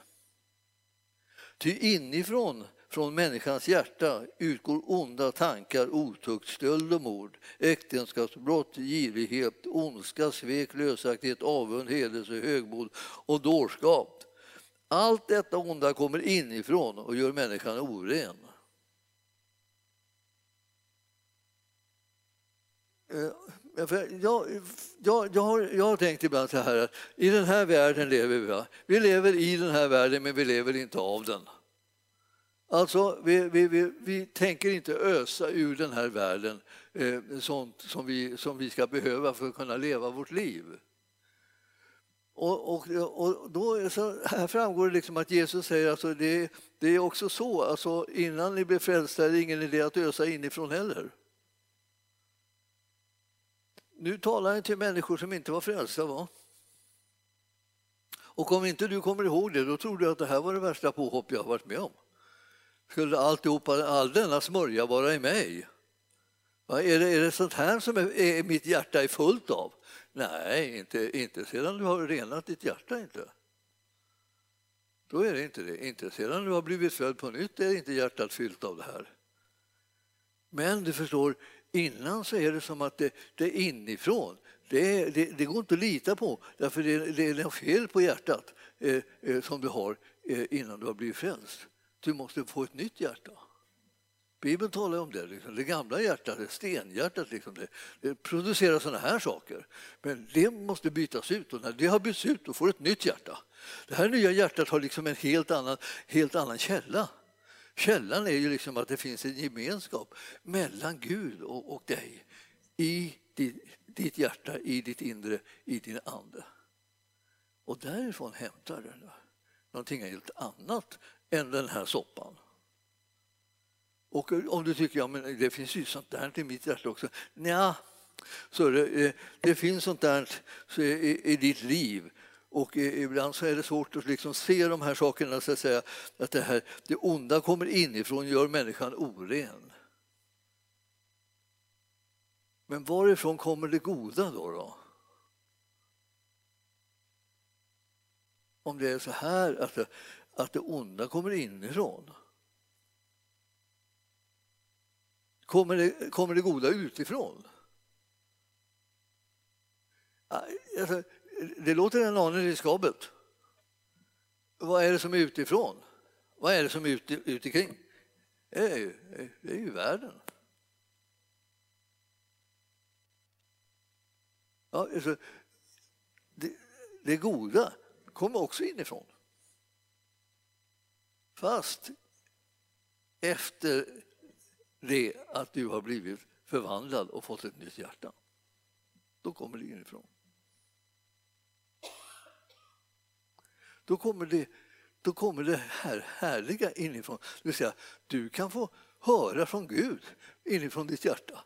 Ty inifrån från människans hjärta utgår onda tankar, otukt, stöld och mord, äktenskapsbrott, girighet, ondska, svek, lösaktighet, avund, hedelse, högmod och dårskap. Allt detta onda kommer inifrån och gör människan oren. Eh, jag, jag, jag, har, jag har tänkt ibland så här att i den här världen lever vi. Va? Vi lever i den här världen men vi lever inte av den. Alltså, vi, vi, vi, vi tänker inte ösa ur den här världen eh, sånt som vi, som vi ska behöva för att kunna leva vårt liv. Och, och, och då så här framgår det liksom att Jesus säger att alltså det, det är också så, alltså innan ni blir frälsta är det ingen idé att ösa inifrån heller. Nu talar han till människor som inte var frälsta. Va? Och om inte du kommer ihåg det, då tror du att det här var det värsta påhopp jag har varit med om. Skulle alltihopa, all denna smörja vara i mig? Va? Är, det, är det sånt här som är, är mitt hjärta är fullt av? Nej, inte, inte sedan du har renat ditt hjärta. inte. Då är det inte det. Inte sedan du har blivit född på nytt är inte hjärtat fyllt av det här. Men du förstår, innan så är det som att det, det är inifrån. Det, det, det, går inte att lita på, därför det, det är något fel på hjärtat eh, eh, som du har eh, innan du har blivit frälst. Du måste få ett nytt hjärta. Bibeln talar om det. Liksom. Det gamla hjärtat, det stenhjärtat, liksom det, det producerar sådana här saker. Men det måste bytas ut och när det har bytts ut då får du ett nytt hjärta. Det här nya hjärtat har liksom en helt annan, helt annan källa. Källan är ju liksom att det finns en gemenskap mellan Gud och, och dig i ditt, ditt, hjärta, i ditt inre, i din ande. Och därifrån hämtar du någonting helt annat än den här soppan. Och om du tycker att ja, det finns ju sånt där i mitt hjärta också. Nja, så det, eh, det finns sånt där i, i ditt liv och ibland så är det svårt att liksom se de här sakerna, så att, säga, att det, här, det onda kommer inifrån och gör människan oren. Men varifrån kommer det goda då? då? Om det är så här att det, att det onda kommer inifrån. Kommer det, kommer det goda utifrån? Alltså, det låter en aning riskabelt. Vad är det som är utifrån? Vad är det som är ute, utikring? Det är ju, det är ju världen. Ja, alltså, det, det goda kommer också inifrån. Fast efter det att du har blivit förvandlad och fått ett nytt hjärta. Då kommer det inifrån. Då kommer det, då kommer det här härliga inifrån. Det vill säga, du kan få höra från Gud inifrån ditt hjärta.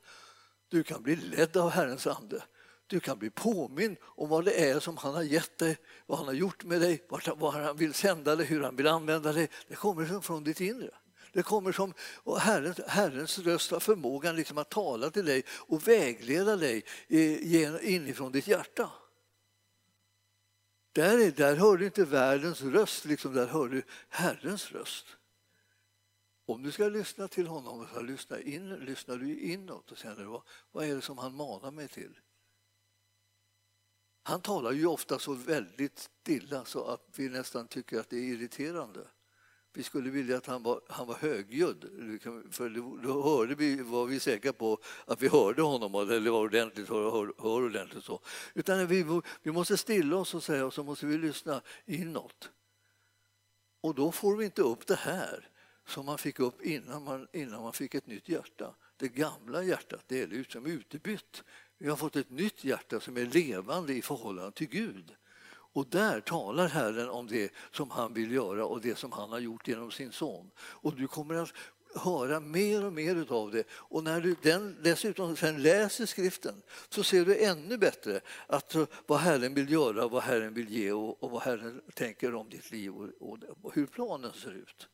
Du kan bli ledd av Herrens ande. Du kan bli påmind om vad det är som han har gett dig, vad han har gjort med dig, vad han vill sända dig, hur han vill använda dig. Det kommer från ditt inre. Det kommer som och Herrens, Herrens röst har förmågan liksom att tala till dig och vägleda dig eh, inifrån ditt hjärta. Där, är, där hör du inte världens röst, liksom där hör du Herrens röst. Om du ska lyssna till honom, så lyssna in, lyssnar du inåt och känner vad, vad är det som han manar mig till. Han talar ju ofta så väldigt stilla så att vi nästan tycker att det är irriterande. Vi skulle vilja att han var, han var högljudd, för då hörde vi, var vi säkra på att vi hörde honom eller var ordentligt, hör, hör, hör ordentligt så. Utan vi, vi måste stilla oss och säga och så måste vi lyssna inåt. Och då får vi inte upp det här som man fick upp innan man, innan man fick ett nytt hjärta. Det gamla hjärtat det är liksom utbytt. Vi har fått ett nytt hjärta som är levande i förhållande till Gud. Och där talar Herren om det som han vill göra och det som han har gjort genom sin son. Och du kommer att höra mer och mer av det. Och när du den, dessutom sen läser skriften så ser du ännu bättre att vad Herren vill göra, vad Herren vill ge och, och vad Herren tänker om ditt liv och, och, och hur planen ser ut.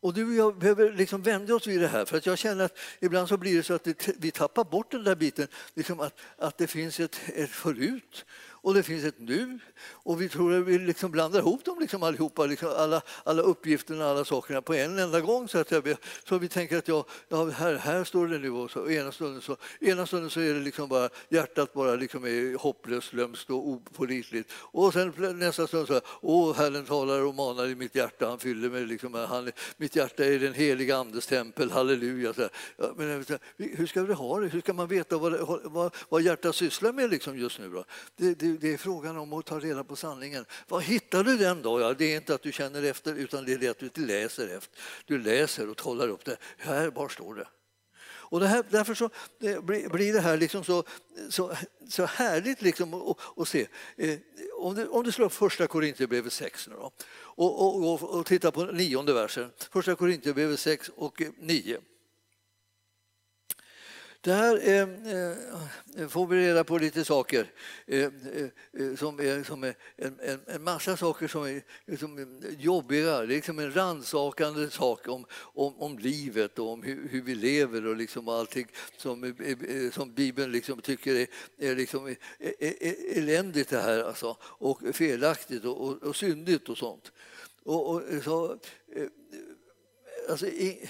Och du och jag behöver liksom vända oss vid det här för att jag känner att ibland så blir det så att vi tappar bort den där biten, liksom att, att det finns ett, ett förut och det finns ett nu. Och vi tror att vi liksom blandar ihop dem liksom allihopa, liksom alla, alla uppgifterna alla sakerna på en enda gång. Så, att jag, så vi tänker att ja, ja, här, här står det nu och så, och ena, stunden så, ena stunden så är det liksom bara hjärtat bara liksom är hopplöst lömskt och opålitligt. Och sen nästa stund så åh, Herren talar och manar i mitt hjärta, han fyller mig liksom, han, mitt hjärta är den heliga Andes tempel, halleluja. Så ja, men, hur ska vi ha det? Hur ska man veta vad, vad, vad hjärtat sysslar med liksom just nu? Då? Det, det, det är frågan om att ta reda på sanningen. Var hittar du den då? Ja, det är inte att du känner efter utan det är det att du inte läser efter. Du läser och kollar upp det. Här, var står det? Och det här, därför så det blir det här liksom så, så, så härligt liksom att, se. Eh, om, du, om du slår upp första Korinthierbrevet 6 nu då, och, och, och, och tittar på nionde versen. Första Korinthierbrevet 6 och 9. Där eh, eh, får vi reda på lite saker eh, eh, eh, som är, som är en, en, en, massa saker som är liksom jobbiga. Det är liksom en rannsakande sak om, om, om livet och om hur, hur, vi lever och liksom allting som, som Bibeln liksom tycker är, är, liksom, är, är eländigt det här alltså, och felaktigt och, och, och syndigt och sånt. Och, och så, eh, alltså, i,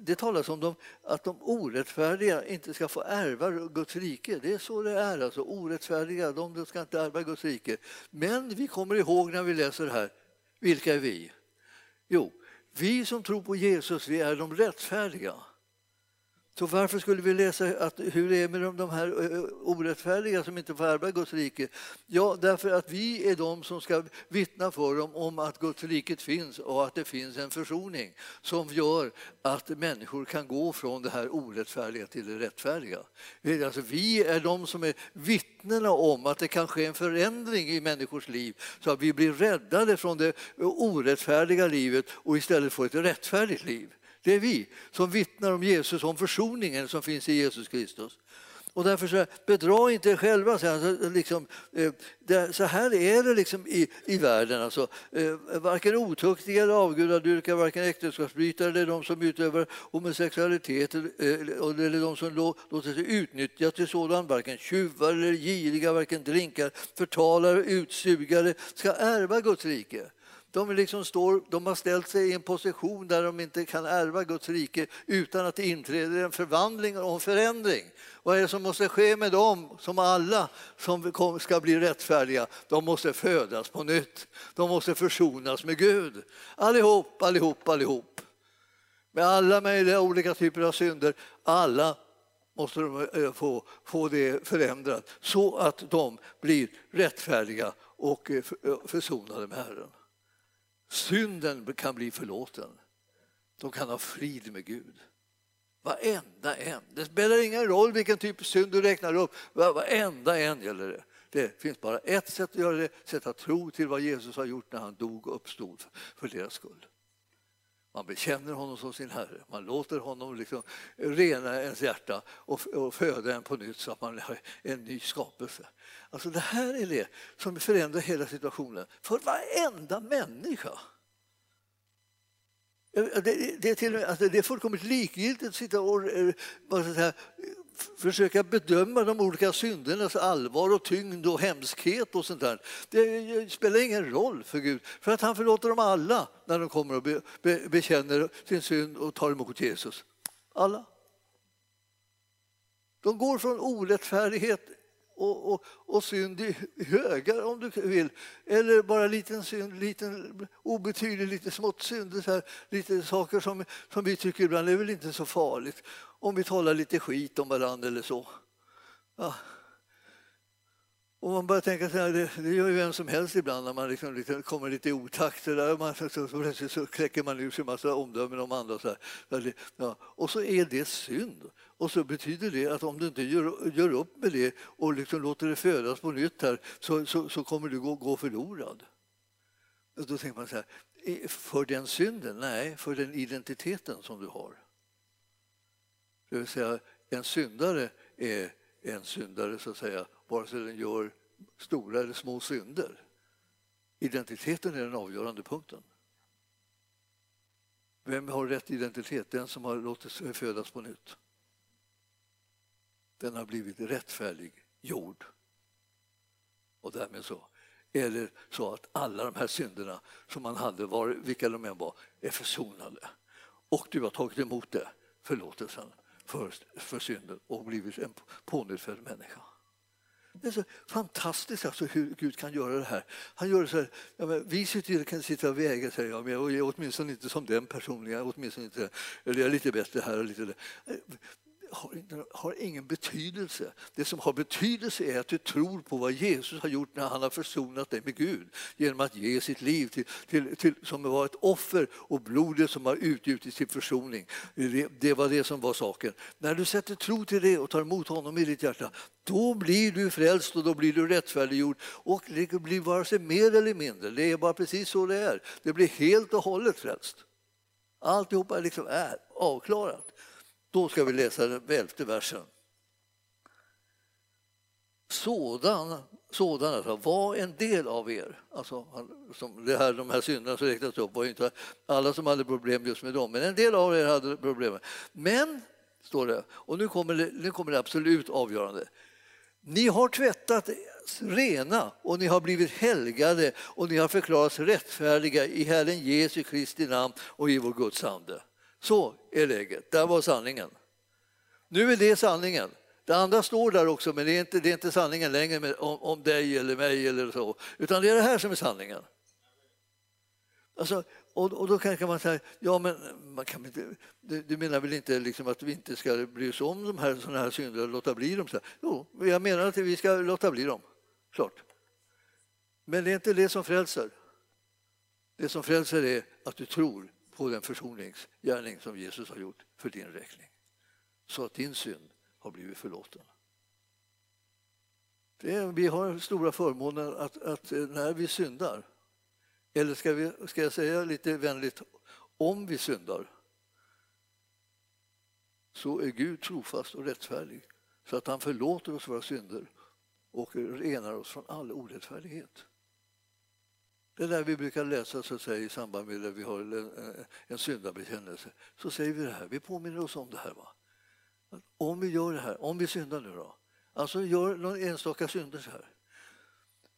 det talas om dem, att de orättfärdiga inte ska få ärva Guds rike. Det är så det är. Alltså, orättfärdiga de ska inte ärva Guds rike. Men vi kommer ihåg när vi läser det här, vilka är vi? Jo, vi som tror på Jesus, vi är de rättfärdiga. Så varför skulle vi läsa att, hur det är med de, de här orättfärdiga som inte får ärva Guds rike? Ja, därför att vi är de som ska vittna för dem om att Guds riket finns och att det finns en försoning som gör att människor kan gå från det här orättfärdiga till det rättfärdiga. Alltså, vi är de som är vittnena om att det kan ske en förändring i människors liv så att vi blir räddade från det orättfärdiga livet och istället får ett rättfärdigt liv. Det är vi som vittnar om Jesus, om försoningen som finns i Jesus Kristus. Och därför så bedra inte er själva. Så här, liksom, eh, så här är det liksom i, i världen. Alltså, eh, varken otuktiga eller avgudadyrkare, varken äktenskapsbrytare eller de som utövar homosexualitet eh, eller de som låter sig utnyttjas till sådant, varken tjuvar eller giriga, varken drinkar, förtalare, utsugare ska ärva Guds rike. De, liksom står, de har ställt sig i en position där de inte kan ärva Guds rike utan att det inträder en förvandling och en förändring. Vad är det som måste ske med dem, som alla som ska bli rättfärdiga? De måste födas på nytt. De måste försonas med Gud. Allihop, allihop, allihop. Med alla möjliga olika typer av synder. Alla måste de eh, få, få det förändrat så att de blir rättfärdiga och eh, eh, försonade med Herren. Synden kan bli förlåten. De kan ha frid med Gud. Varenda en. Det spelar ingen roll vilken typ av synd du räknar upp. Varenda en gäller det. Det finns bara ett sätt att göra det, sätta tro till vad Jesus har gjort när han dog och uppstod för deras skull. Man bekänner honom som sin Herre, man låter honom liksom rena ens hjärta och, och föda en på nytt så att man har en ny skapelse. Alltså det här är det som förändrar hela situationen för varenda människa. Det, det, är, till, alltså det är fullkomligt likgiltigt att sitta och eh, försöka bedöma de olika syndernas allvar och tyngd och hemskhet och sånt där. Det spelar ingen roll för Gud, för att han förlåter dem alla när de kommer och be, be, bekänner sin synd och tar emot Jesus. Alla. De går från orättfärdighet och, och, och synd i högar om du vill. Eller bara liten synd, liten obetydlig, lite smått synd. Så här, lite saker som, som vi tycker ibland är väl inte så farligt. Om vi talar lite skit om varandra eller så. Ja. Och man börjar tänka så här, det, det gör ju vem som helst ibland när man liksom, lite, kommer lite i otakt. Där man, så, så, så, så kläcker man ur sig en massa omdömen om andra. Så här. Ja. Och så är det synd. Och så betyder det att om du inte gör, gör upp med det och liksom låter det födas på nytt här så, så, så kommer du gå, gå förlorad. Och då tänker man så här, för den synden? Nej, för den identiteten som du har. Det vill säga, en syndare är en syndare så att säga, vare sig den gör stora eller små synder. Identiteten är den avgörande punkten. Vem har rätt identitet? Den som har låtit sig födas på nytt. Den har blivit rättfärdig jord. Och därmed så Eller så att alla de här synderna som man hade, var, vilka de än var, är försonade. Och du har tagit emot det, förlåtelsen för, för synden och blivit en pånyttfödd människa. Det är så fantastiskt alltså hur Gud kan göra det här. Han gör det så här, ja, men vi sitter, kan sitta och väga, säger jag, men jag är åtminstone inte som den personen, jag åtminstone inte, eller jag är lite bättre här och lite där har, har ingen betydelse. Det som har betydelse är att du tror på vad Jesus har gjort när han har försonat dig med Gud genom att ge sitt liv till, till, till som var ett offer och blodet som har utgjutits till försoning. Det, det var det som var saken. När du sätter tro till det och tar emot honom i ditt hjärta, då blir du frälst och då blir du rättfärdiggjord. Och det blir vare sig mer eller mindre, det är bara precis så det är. Det blir helt och hållet frälst. Alltihopa liksom är avklarat. Då ska vi läsa den elfte versen. Sådan, sådan alltså, var en del av er. Alltså, som det här, de här synderna som räknas upp var inte alla som hade problem just med dem, men en del av er hade problem. Men, står det, och nu kommer det, nu kommer det absolut avgörande. Ni har tvättat rena och ni har blivit helgade och ni har förklarats rättfärdiga i Herren Jesu Kristi namn och i vår Guds ande. Så är läget. Där var sanningen. Nu är det sanningen. Det andra står där också, men det är inte, det är inte sanningen längre med, om, om dig eller mig eller så, utan det är det här som är sanningen. Alltså, och, och då kan man säga, ja men man kan inte, du, du menar väl inte liksom att vi inte ska bry oss om de här, såna här synder och låta bli dem? Så jo, jag menar att vi ska låta bli dem, klart. Men det är inte det som frälser. Det som frälser är att du tror på den försoningsgärning som Jesus har gjort för din räkning. Så att din synd har blivit förlåten. Är, vi har stora förmåner att, att, eh, när vi syndar, eller ska, vi, ska jag säga lite vänligt, om vi syndar, så är Gud trofast och rättfärdig så att han förlåter oss våra synder och renar oss från all orättfärdighet. Det där vi brukar läsa så att säga, i samband med att vi har en, eh, en syndabekännelse. Så säger vi det här, vi påminner oss om det här. Va? Om vi gör det här, om vi syndar nu då. Alltså gör någon enstaka synder så här.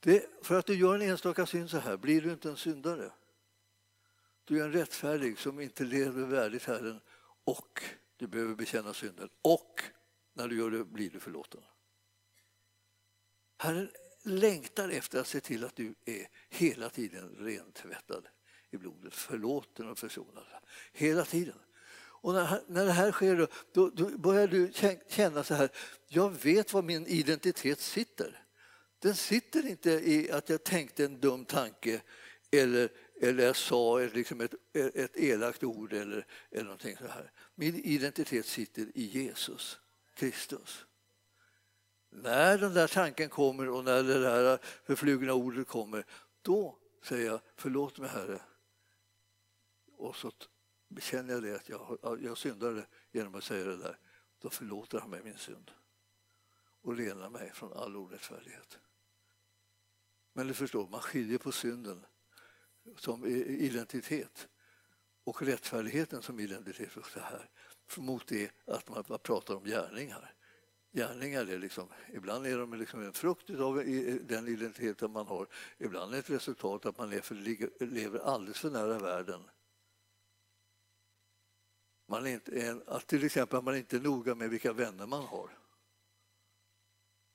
Det, för att du gör en enstaka synd så här blir du inte en syndare. Du är en rättfärdig som inte lever värdigt Herren och du behöver bekänna synden. Och när du gör det blir du förlåten. Herren längtar efter att se till att du är hela tiden rentvättad i blodet, förlåten och försonad. Hela tiden. Och när, när det här sker då, då börjar du känna så här, jag vet var min identitet sitter. Den sitter inte i att jag tänkte en dum tanke eller, eller jag sa liksom ett, ett elakt ord eller, eller någonting så här. Min identitet sitter i Jesus Kristus. När den där tanken kommer och när det där förflugna ordet kommer, då säger jag förlåt mig Herre. Och så bekänner jag det att jag, jag syndade genom att säga det där. Då förlåter han mig min synd och renar mig från all orättfärdighet. Men du förstår, man skiljer på synden som identitet och rättfärdigheten som identitet för det här mot det att man pratar om gärningar gärningar. Är liksom, ibland är de liksom en frukt av den identiteten man har. Ibland är det ett resultat att man lever alldeles för nära världen. Man är inte, att till exempel att man inte är noga med vilka vänner man har.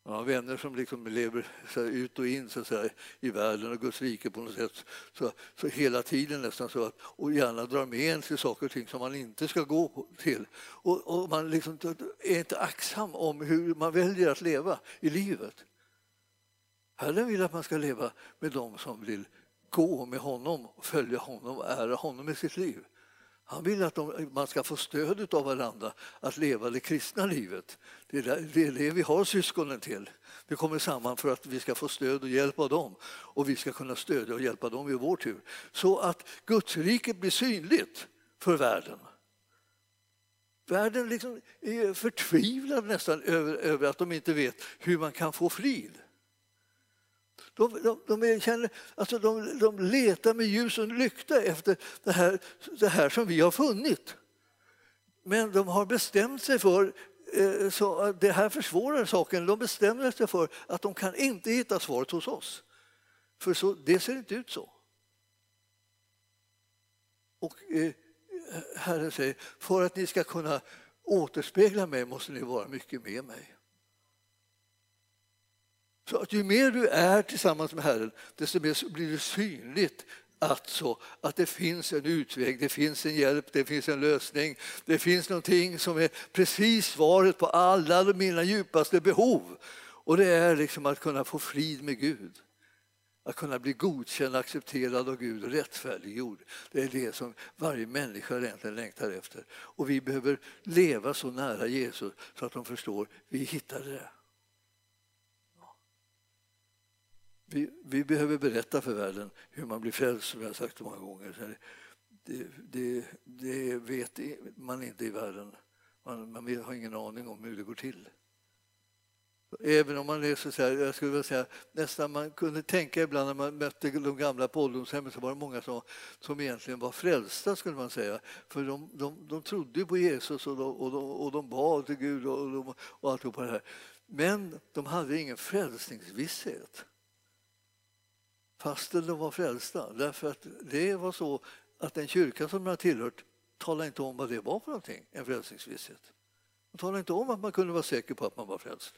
Man har vänner som liksom lever så ut och in så säga, i världen och Guds rike på något sätt. Så, så hela tiden nästan så att, och gärna drar med en till saker och ting som man inte ska gå till. Och, och man liksom är inte aktsam om hur man väljer att leva i livet. Herren vill att man ska leva med dem som vill gå med honom, följa honom och ära honom i sitt liv. Han vill att de, man ska få stöd av varandra att leva det kristna livet. Det är, det, det är det vi har syskonen till. Vi kommer samman för att vi ska få stöd och hjälp av dem och vi ska kunna stödja och hjälpa dem i vår tur. Så att Gudsriket blir synligt för världen. Världen liksom är förtvivlad nästan över, över att de inte vet hur man kan få frid. De, de, de, är, känner, alltså de, de letar med ljus och lykta efter det här, det här som vi har funnit. Men de har bestämt sig för eh, så det här försvårar saken. De bestämmer sig för att de kan inte hitta svaret hos oss. För så, det ser inte ut så. Och eh, Herren säger, för att ni ska kunna återspegla mig måste ni vara mycket med mig. Så att ju mer du är tillsammans med Herren, desto mer blir det synligt Alltså att det finns en utväg, det finns en hjälp, det finns en lösning. Det finns någonting som är precis svaret på alla mina djupaste behov. Och det är liksom att kunna få frid med Gud. Att kunna bli godkänd, accepterad av Gud och rättfärdiggjord. Det är det som varje människa egentligen längtar efter. Och vi behöver leva så nära Jesus så att de förstår, vi hittade det. Vi, vi, behöver berätta för världen hur man blir frälst, som jag har sagt många gånger. Det, det, det vet man inte i världen. Man, man har ingen aning om hur det går till. Även om man är... så här, jag skulle vilja säga, nästan man kunde tänka ibland när man mötte de gamla på ålderdomshemmet så var det många som, som egentligen var frälsta skulle man säga. För de, de, de trodde på Jesus och de, och de, och de bad till Gud och, och, de, och allt på det här. Men de hade ingen frälsningsvisshet fastän de var frälsta. Därför att det var så att den kyrka som de hade tillhört talade inte om vad det var för någonting, en frälsningsvisshet. De talade inte om att man kunde vara säker på att man var frälst.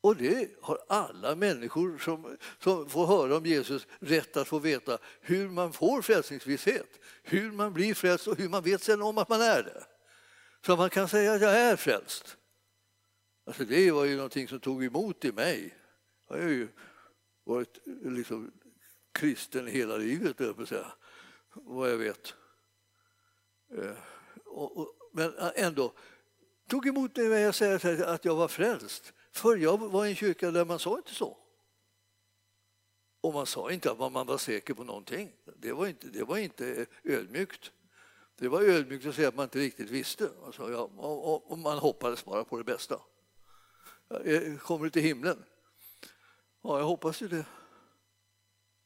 Och det har alla människor som, som får höra om Jesus rätt att få veta hur man får frälsningsvisshet, hur man blir frälst och hur man vet sen om att man är det. Så man kan säga att jag är frälst. Alltså det var ju någonting som tog emot i mig. Jag är ju varit liksom kristen hela livet, jag säga, vad jag vet. Eh, men eh, ändå tog emot mig när jag säger att jag var frälst. För jag var i en kyrka där man sa inte så. Och man sa inte att man var säker på någonting. Det var inte, det var inte ödmjukt. Det var ödmjukt att säga att man inte riktigt visste. Alltså, ja, och, och man hoppades bara på det bästa. Eh, kommer du till himlen? Ja, jag hoppas ju det.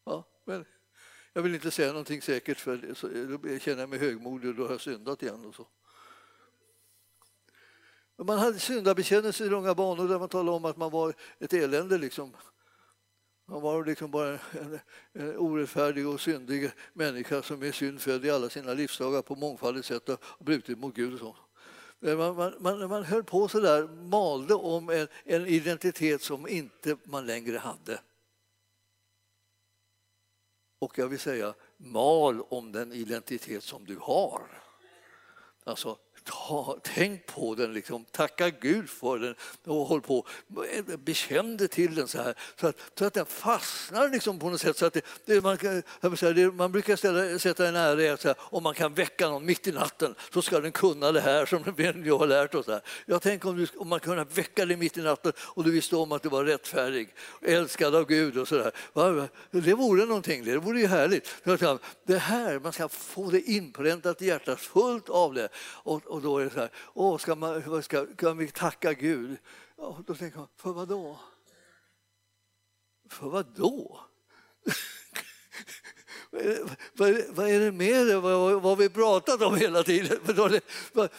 Ja, men jag vill inte säga någonting säkert för då känner jag mig högmodig och då har jag syndat igen. Och så. Man hade syndabekännelse i långa banor där man talade om att man var ett elände. Liksom. Man var liksom bara en, en orättfärdig och syndig människa som är syndfödd i alla sina livsdagar på mångfaldigt sätt och brutit mot Gud. Och så. Eh, man, man, man, man höll på så där, malde om en, en identitet som inte man längre hade. Och jag vill säga, mal om den identitet som du har. Alltså, ta, tänk på den, liksom, tacka Gud för den och håll på. Bekänn dig till den så här så att, så att den fastnar liksom på något sätt. Så att det, det, man, det, man brukar ställa, sätta en ära i att om man kan väcka någon mitt i natten så ska den kunna det här som vi har lärt oss. Här. Jag tänker om, du, om man kunde väcka dig mitt i natten och du visste om att du var rättfärdig, älskad av Gud och så där. Det vore någonting, det vore ju härligt. Det här, man ska få det inpräntat i hjärtat, fullt av det. Och, och då är det så här, åh, ska man, ska, kan vi tacka Gud? Ja, då tänker man, för [LAUGHS] vad då? För vad då? vad, är det med det? Vad, har vi pratat om hela tiden?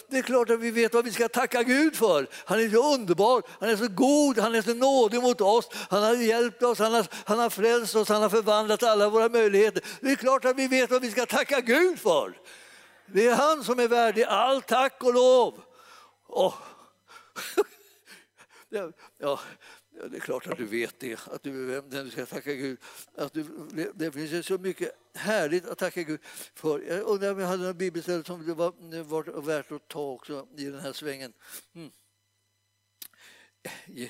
Det är klart att vi vet vad vi ska tacka Gud för. Han är så underbar, han är så god, han är så nådig mot oss. Han har hjälpt oss, han har, han har frälst oss, han har förvandlat alla våra möjligheter. Det är klart att vi vet vad vi ska tacka Gud för. Det är han som är värdig all tack och lov. Oh. [LAUGHS] ja, det är klart att du vet det, att du är vem den du ska tacka Gud. Att du, det, det finns så mycket härligt att tacka Gud för. Jag undrar om jag hade några bibelställen som det var, det var värt att ta också i den här svängen. Mm. Eh,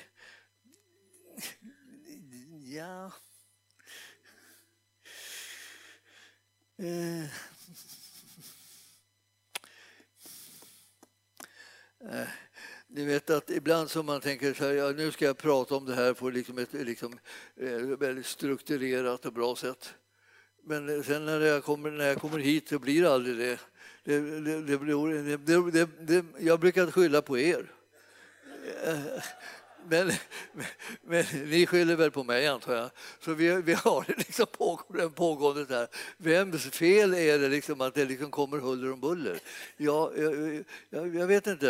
ja... Eh. Ni vet att ibland som man tänker så här, ja, nu ska jag prata om det här på liksom ett liksom, eh, väldigt strukturerat och bra sätt. Men sen när jag kommer, när jag kommer hit så blir det aldrig det. Det, det, det, det, det jag brukar skylla på er. Eh, men, men, men, ni skyller väl på mig antar jag. Så vi, vi har det liksom pågående, pågående där. Vems fel är det liksom att det liksom kommer huller om buller? Eh, eh, jag, jag, jag, jag vet inte.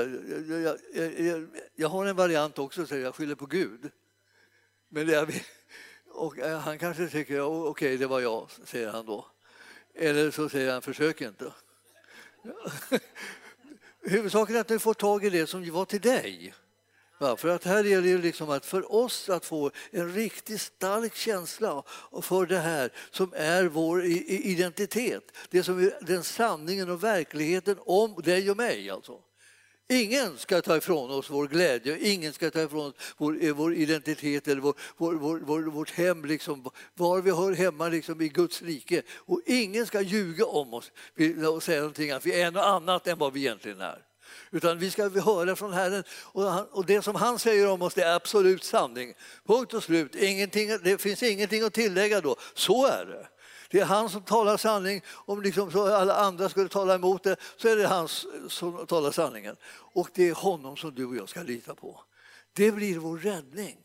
Jag, jag, har en variant också, så jag skyller på Gud. Men det, och eh, han kanske tycker, okej okay, det var jag, säger han då. Eller så säger han, försök inte. [LAUGHS] Huvudsaken är att du får tag i det som var till dig. Ja, för att här gäller det liksom att för oss att få en riktigt stark känsla för det här som är vår identitet. Det som är den sanningen och verkligheten om dig och mig. Alltså. Ingen ska ta ifrån oss vår glädje, ingen ska ta ifrån oss vår, eh, vår identitet eller vår, vår, vår, vårt hem, liksom, var vi hör hemma liksom, i Guds rike. Och ingen ska ljuga om oss och säga någonting att vi är något annat än vad vi egentligen är. Utan vi ska höra från Herren och, det som han säger om oss det är absolut sanning. Punkt och slut. Ingenting, det finns ingenting att tillägga då. Så är det. Det är han som talar sanning. Om liksom så alla andra skulle tala emot det så är det han som talar sanningen. Och det är honom som du och jag ska lita på. Det blir vår räddning.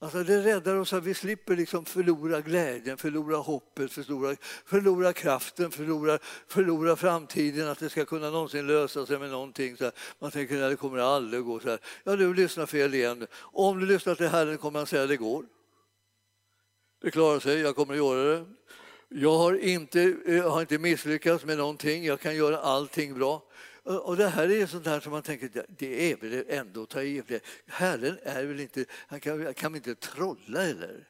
Alltså det räddar oss att vi slipper liksom förlora glädjen, förlora hoppet, förlora, förlora kraften, förlora, förlora framtiden, att det ska kunna någonsin lösa sig med någonting. Så här. Man tänker att det kommer aldrig gå. Så här. Ja, du lyssnar fel igen. Om du lyssnar till Herren kommer han säga att det går. Det klarar sig, jag kommer att göra det. Jag har inte, jag har inte misslyckats med någonting, jag kan göra allting bra. Och det här är sånt här som man tänker, det är väl ändå att ta i. Herren är väl inte, han kan, kan väl inte trolla eller?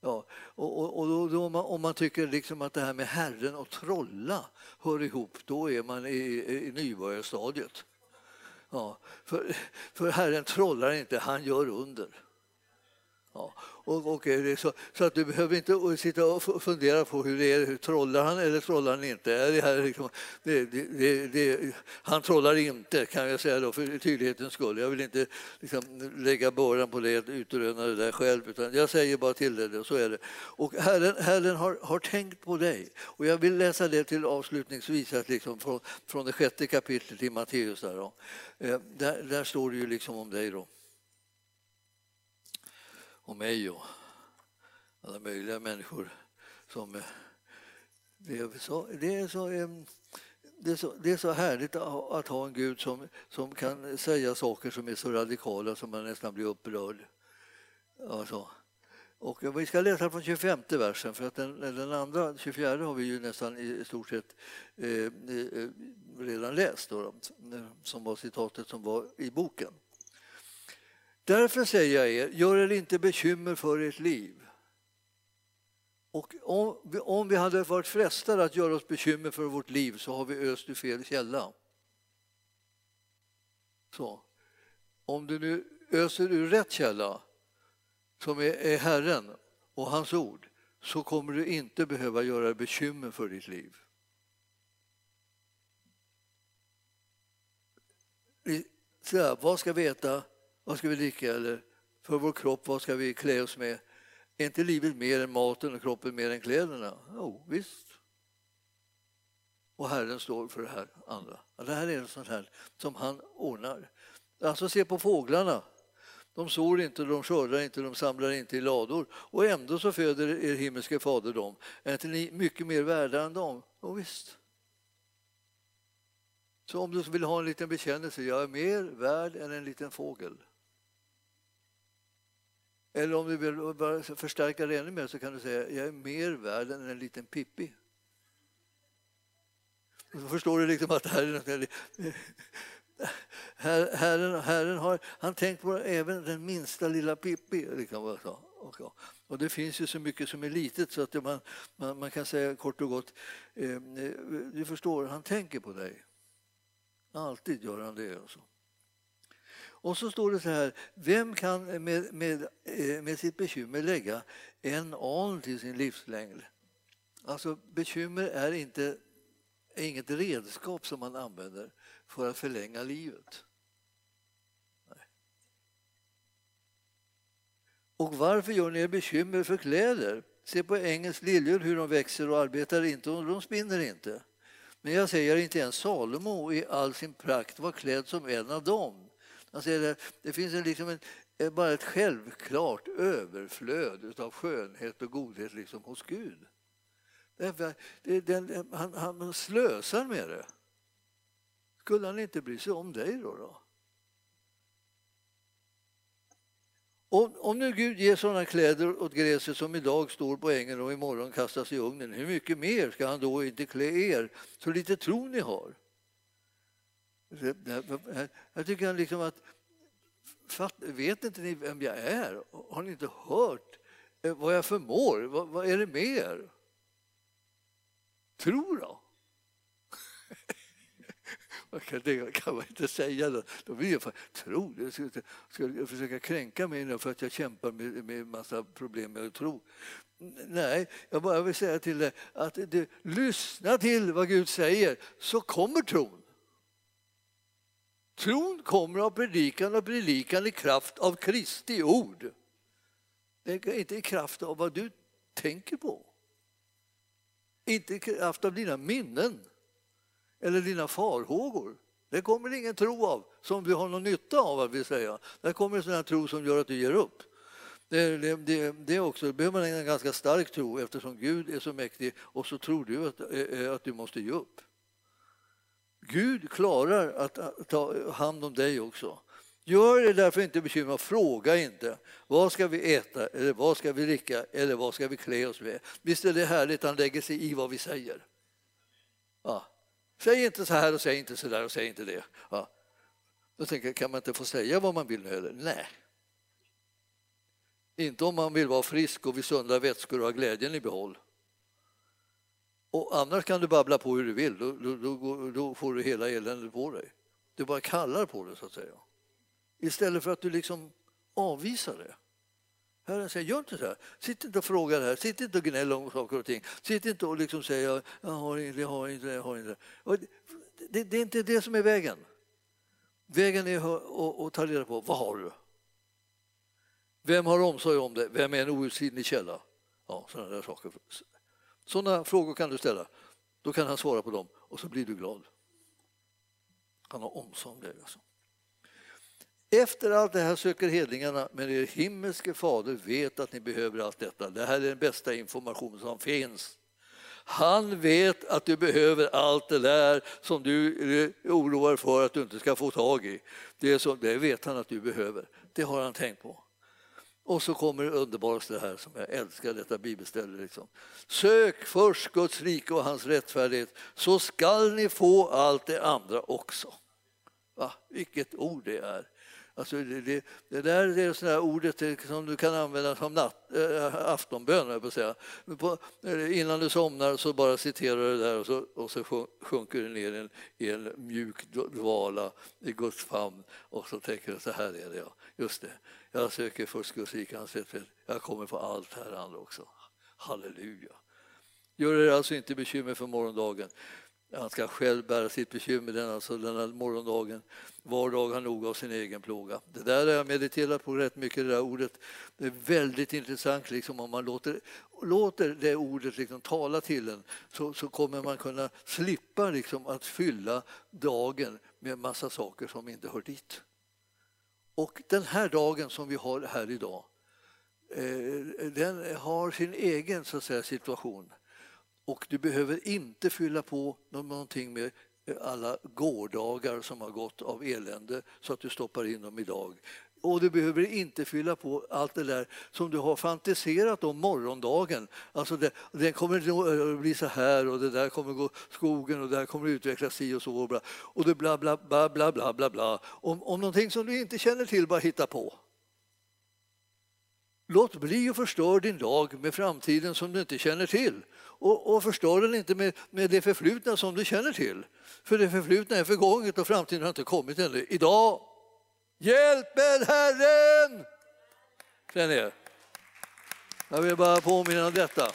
Ja, och, och, och då, då man, om man tycker liksom att det här med Herren och trolla hör ihop, då är man i, i nybörjarstadiet. Ja, för, för Herren trollar inte, han gör under. Ja, och, och eh, så, så, att du behöver inte sitta och fundera på hur det är, trollar han eller trollar han inte? Är det här liksom, det, det, det, han trollar inte kan jag säga då för tydlighetens skull. Jag vill inte liksom, lägga bördan på det, utröna det där själv utan jag säger bara till dig det, så är det. Och Herren, Herren har, har tänkt på dig och jag vill läsa det till avslutningsvis att liksom, från, från det sjätte kapitlet i Matteus. Där, då. Eh, där, där står det ju liksom om dig. då och mig och alla möjliga människor som eh, det är så, det är så, eh, det är så, det är så härligt att ha en Gud som, som kan säga saker som är så radikala som man nästan blir upprörd. Alltså. Och vi ska läsa från 25 versen, för att den, den andra, 24 har vi ju nästan i stort sett eh, eh redan läst, då, som var citatet som var i boken. Därför säger jag er, gör er inte bekymmer för ert liv. Och om vi, om vi hade varit frestade att göra oss bekymmer för vårt liv så har vi öst ur fel källa. Så. Om du nu öser ur rätt källa, som är, är Herren och hans ord, så kommer du inte behöva göra bekymmer för ditt liv. Så vad ska vi äta? Vad ska vi dricka? Eller för vår kropp, vad ska vi klä oss med? Är inte livet mer än maten och kroppen mer än kläderna? Jo, visst. Och Herren står för det här andra. Det här är sånt här som han ordnar. Alltså se på fåglarna. De sår inte, de skördar inte, de samlar inte i lador och ändå så föder er himmelske fader dem. Är inte ni mycket mer värda än dem? Jo, visst. Så om du vill ha en liten bekännelse, jag är mer värd än en liten fågel. Eller om du vill förstärka det ännu mer så kan du säga jag är mer värd än en liten Pippi. Då förstår du liksom att Herren, Herren, Herren har han tänkt på även den minsta lilla Pippi. Liksom, och det finns ju så mycket som är litet så att man, man, man kan säga kort och gott, eh, du förstår, han tänker på dig. Alltid gör han det. Alltså. Och så står det så här, vem kan med, med, eh, med sitt bekymmer lägga en an till sin livslängd? Alltså bekymmer är inte är inget redskap som man använder för att förlänga livet. Nej. Och varför gör ni er bekymmer för kläder? Se på ängens liljor hur de växer och arbetar inte och de spinner inte. Men jag säger inte ens Salomo i all sin prakt var klädd som en av dem. Han säger det, det finns en, liksom en, eh, bara ett självklart överflöd av skönhet och godhet liksom hos Gud. Det, det, den, han, han slösar med det. Skulle han inte bry sig om dig då? då? Om, om nu Gud ger sådana kläder åt gräset som idag står på ängen och imorgon kastas i ugnen, hur mycket mer ska han då inte klä er? Så lite tro ni har. Jag tycker liksom att vet inte ni vem jag är? Har ni inte hört eh, vad jag förmår? Vad, vad är det mer? Tro då! [LAUGHS] Det kan man inte säga. Då, då blir jag för, tro. Jag ska, ska jag försöka kränka mig nu för att jag kämpar med, med massa problem med att tro. Nej, jag bara vill säga till dig att du, lyssna till vad Gud säger så kommer tron. Tron kommer av predikan och predikan i kraft av Kristi ord. Det är inte i kraft av vad du tänker på. Inte i kraft av dina minnen eller dina farhågor. Det kommer ingen tro av som vi har någon nytta av. Vill säga. Det kommer en sån tro som gör att du ger upp. Det, det, det, det också, behöver man en ganska stark tro eftersom Gud är så mäktig och så tror du att, att du måste ge upp. Gud klarar att ta hand om dig också. Gör det därför inte bekymrad, fråga inte. Vad ska vi äta, eller vad ska vi dricka, eller vad ska vi klä oss med? Visst är det härligt att han lägger sig i vad vi säger? Ja. Säg inte så här och säg inte så där och säg inte det. Ja. Då tänker jag, kan man inte få säga vad man vill nu heller? Nej. Inte om man vill vara frisk och vid sunda vätskor och ha glädjen i behåll. Och annars kan du babbla på hur du vill, då, då, då, då får du hela eländet på dig. Du bara kallar på det så att säga. Istället för att du liksom avvisar det. Herren säger, gör inte så här. Sitt inte och fråga det här. Sitt inte och gnäll om saker och ting. Sitt inte och liksom säga, jag har inte, jag har inte, jag har inte. Det, det är inte det som är vägen. Vägen är att ta reda på, vad har du? Vem har omsorg om det? Vem är en outsinlig källa? Ja, sådana där saker. Sådana frågor kan du ställa. Då kan han svara på dem och så blir du glad. Han har omsorg om dig. Alltså. Efter allt det här söker hedningarna, men er himmelske fader vet att ni behöver allt detta. Det här är den bästa information som finns. Han vet att du behöver allt det där som du oroar för att du inte ska få tag i. Det, så, det vet han att du behöver. Det har han tänkt på. Och så kommer det underbaraste här som jag älskar, detta bibelställe. Liksom. Sök först Guds rike och hans rättfärdighet så skall ni få allt det andra också. Va? Vilket ord det är. Alltså det, det, det där är det ordet eh, som du kan använda som natt, äh, aftonbön, på säga. På, eh, innan du somnar så bara citerar du det där och så, och så sjunker du ner i en, i en mjuk dvala i Guds famn och så tänker du så här är det, ja. just det. Jag söker först Guds rike, jag kommer få allt här andra också. Halleluja. Gör er alltså inte bekymmer för morgondagen. Han ska själv bära sitt bekymmer den, alltså denna morgondagen. Var dag har nog av sin egen plåga. Det där har jag mediterat på rätt mycket, det där ordet. Det är väldigt intressant liksom, om man låter, låter det ordet liksom tala till en så, så kommer man kunna slippa liksom, att fylla dagen med massa saker som inte hör dit. Och den här dagen som vi har här idag, eh, den har sin egen så att säga, situation. Och du behöver inte fylla på någonting med eh, alla gårdagar som har gått av elände så att du stoppar in dem idag. Och du behöver inte fylla på allt det där som du har fantiserat om morgondagen. Alltså det, den kommer att eh, bli så här och det där kommer att gå skogen och det där kommer att utvecklas si och så och bla. Och det bla bla bla bla bla bla bla. Om, om någonting som du inte känner till bara hitta på. Låt bli att förstöra din dag med framtiden som du inte känner till. Och, och förstör den inte med, med det förflutna som du känner till. För det förflutna är förgånget och framtiden har inte kommit ännu. Idag, hjälp med Herren! Känn er. Jag vill bara påminna om detta.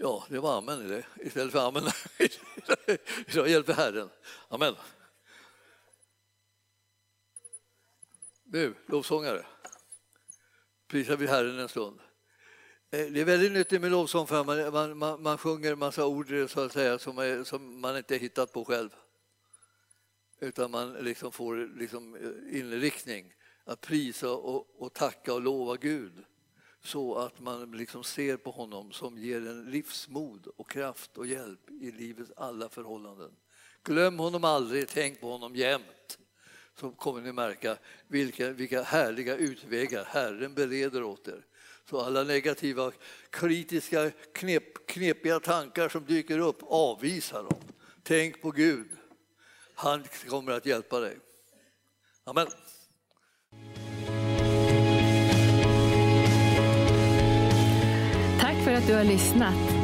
Ja, det var amen i det istället för amen. [LAUGHS] Idag hjälper Herren. Amen. Nu, lovsångare, prisar vi Herren en stund. Eh, det är väldigt nyttigt med lovsång för man, man, man, man sjunger en massa ord så att säga, som, är, som man inte hittat på själv. utan man liksom får liksom eh, inriktning att prisa och, och tacka och lova Gud så att man liksom ser på honom som ger en livsmod och kraft och hjälp i livets alla förhållanden. Glöm honom aldrig, tänk på honom jämt. Så kommer ni märka vilka, vilka härliga utvägar Herren bereder åt er. Så alla negativa, kritiska, knep, knepiga tankar som dyker upp, avvisa dem. Tänk på Gud. Han kommer att hjälpa dig. Amen. Tack för att du har lyssnat.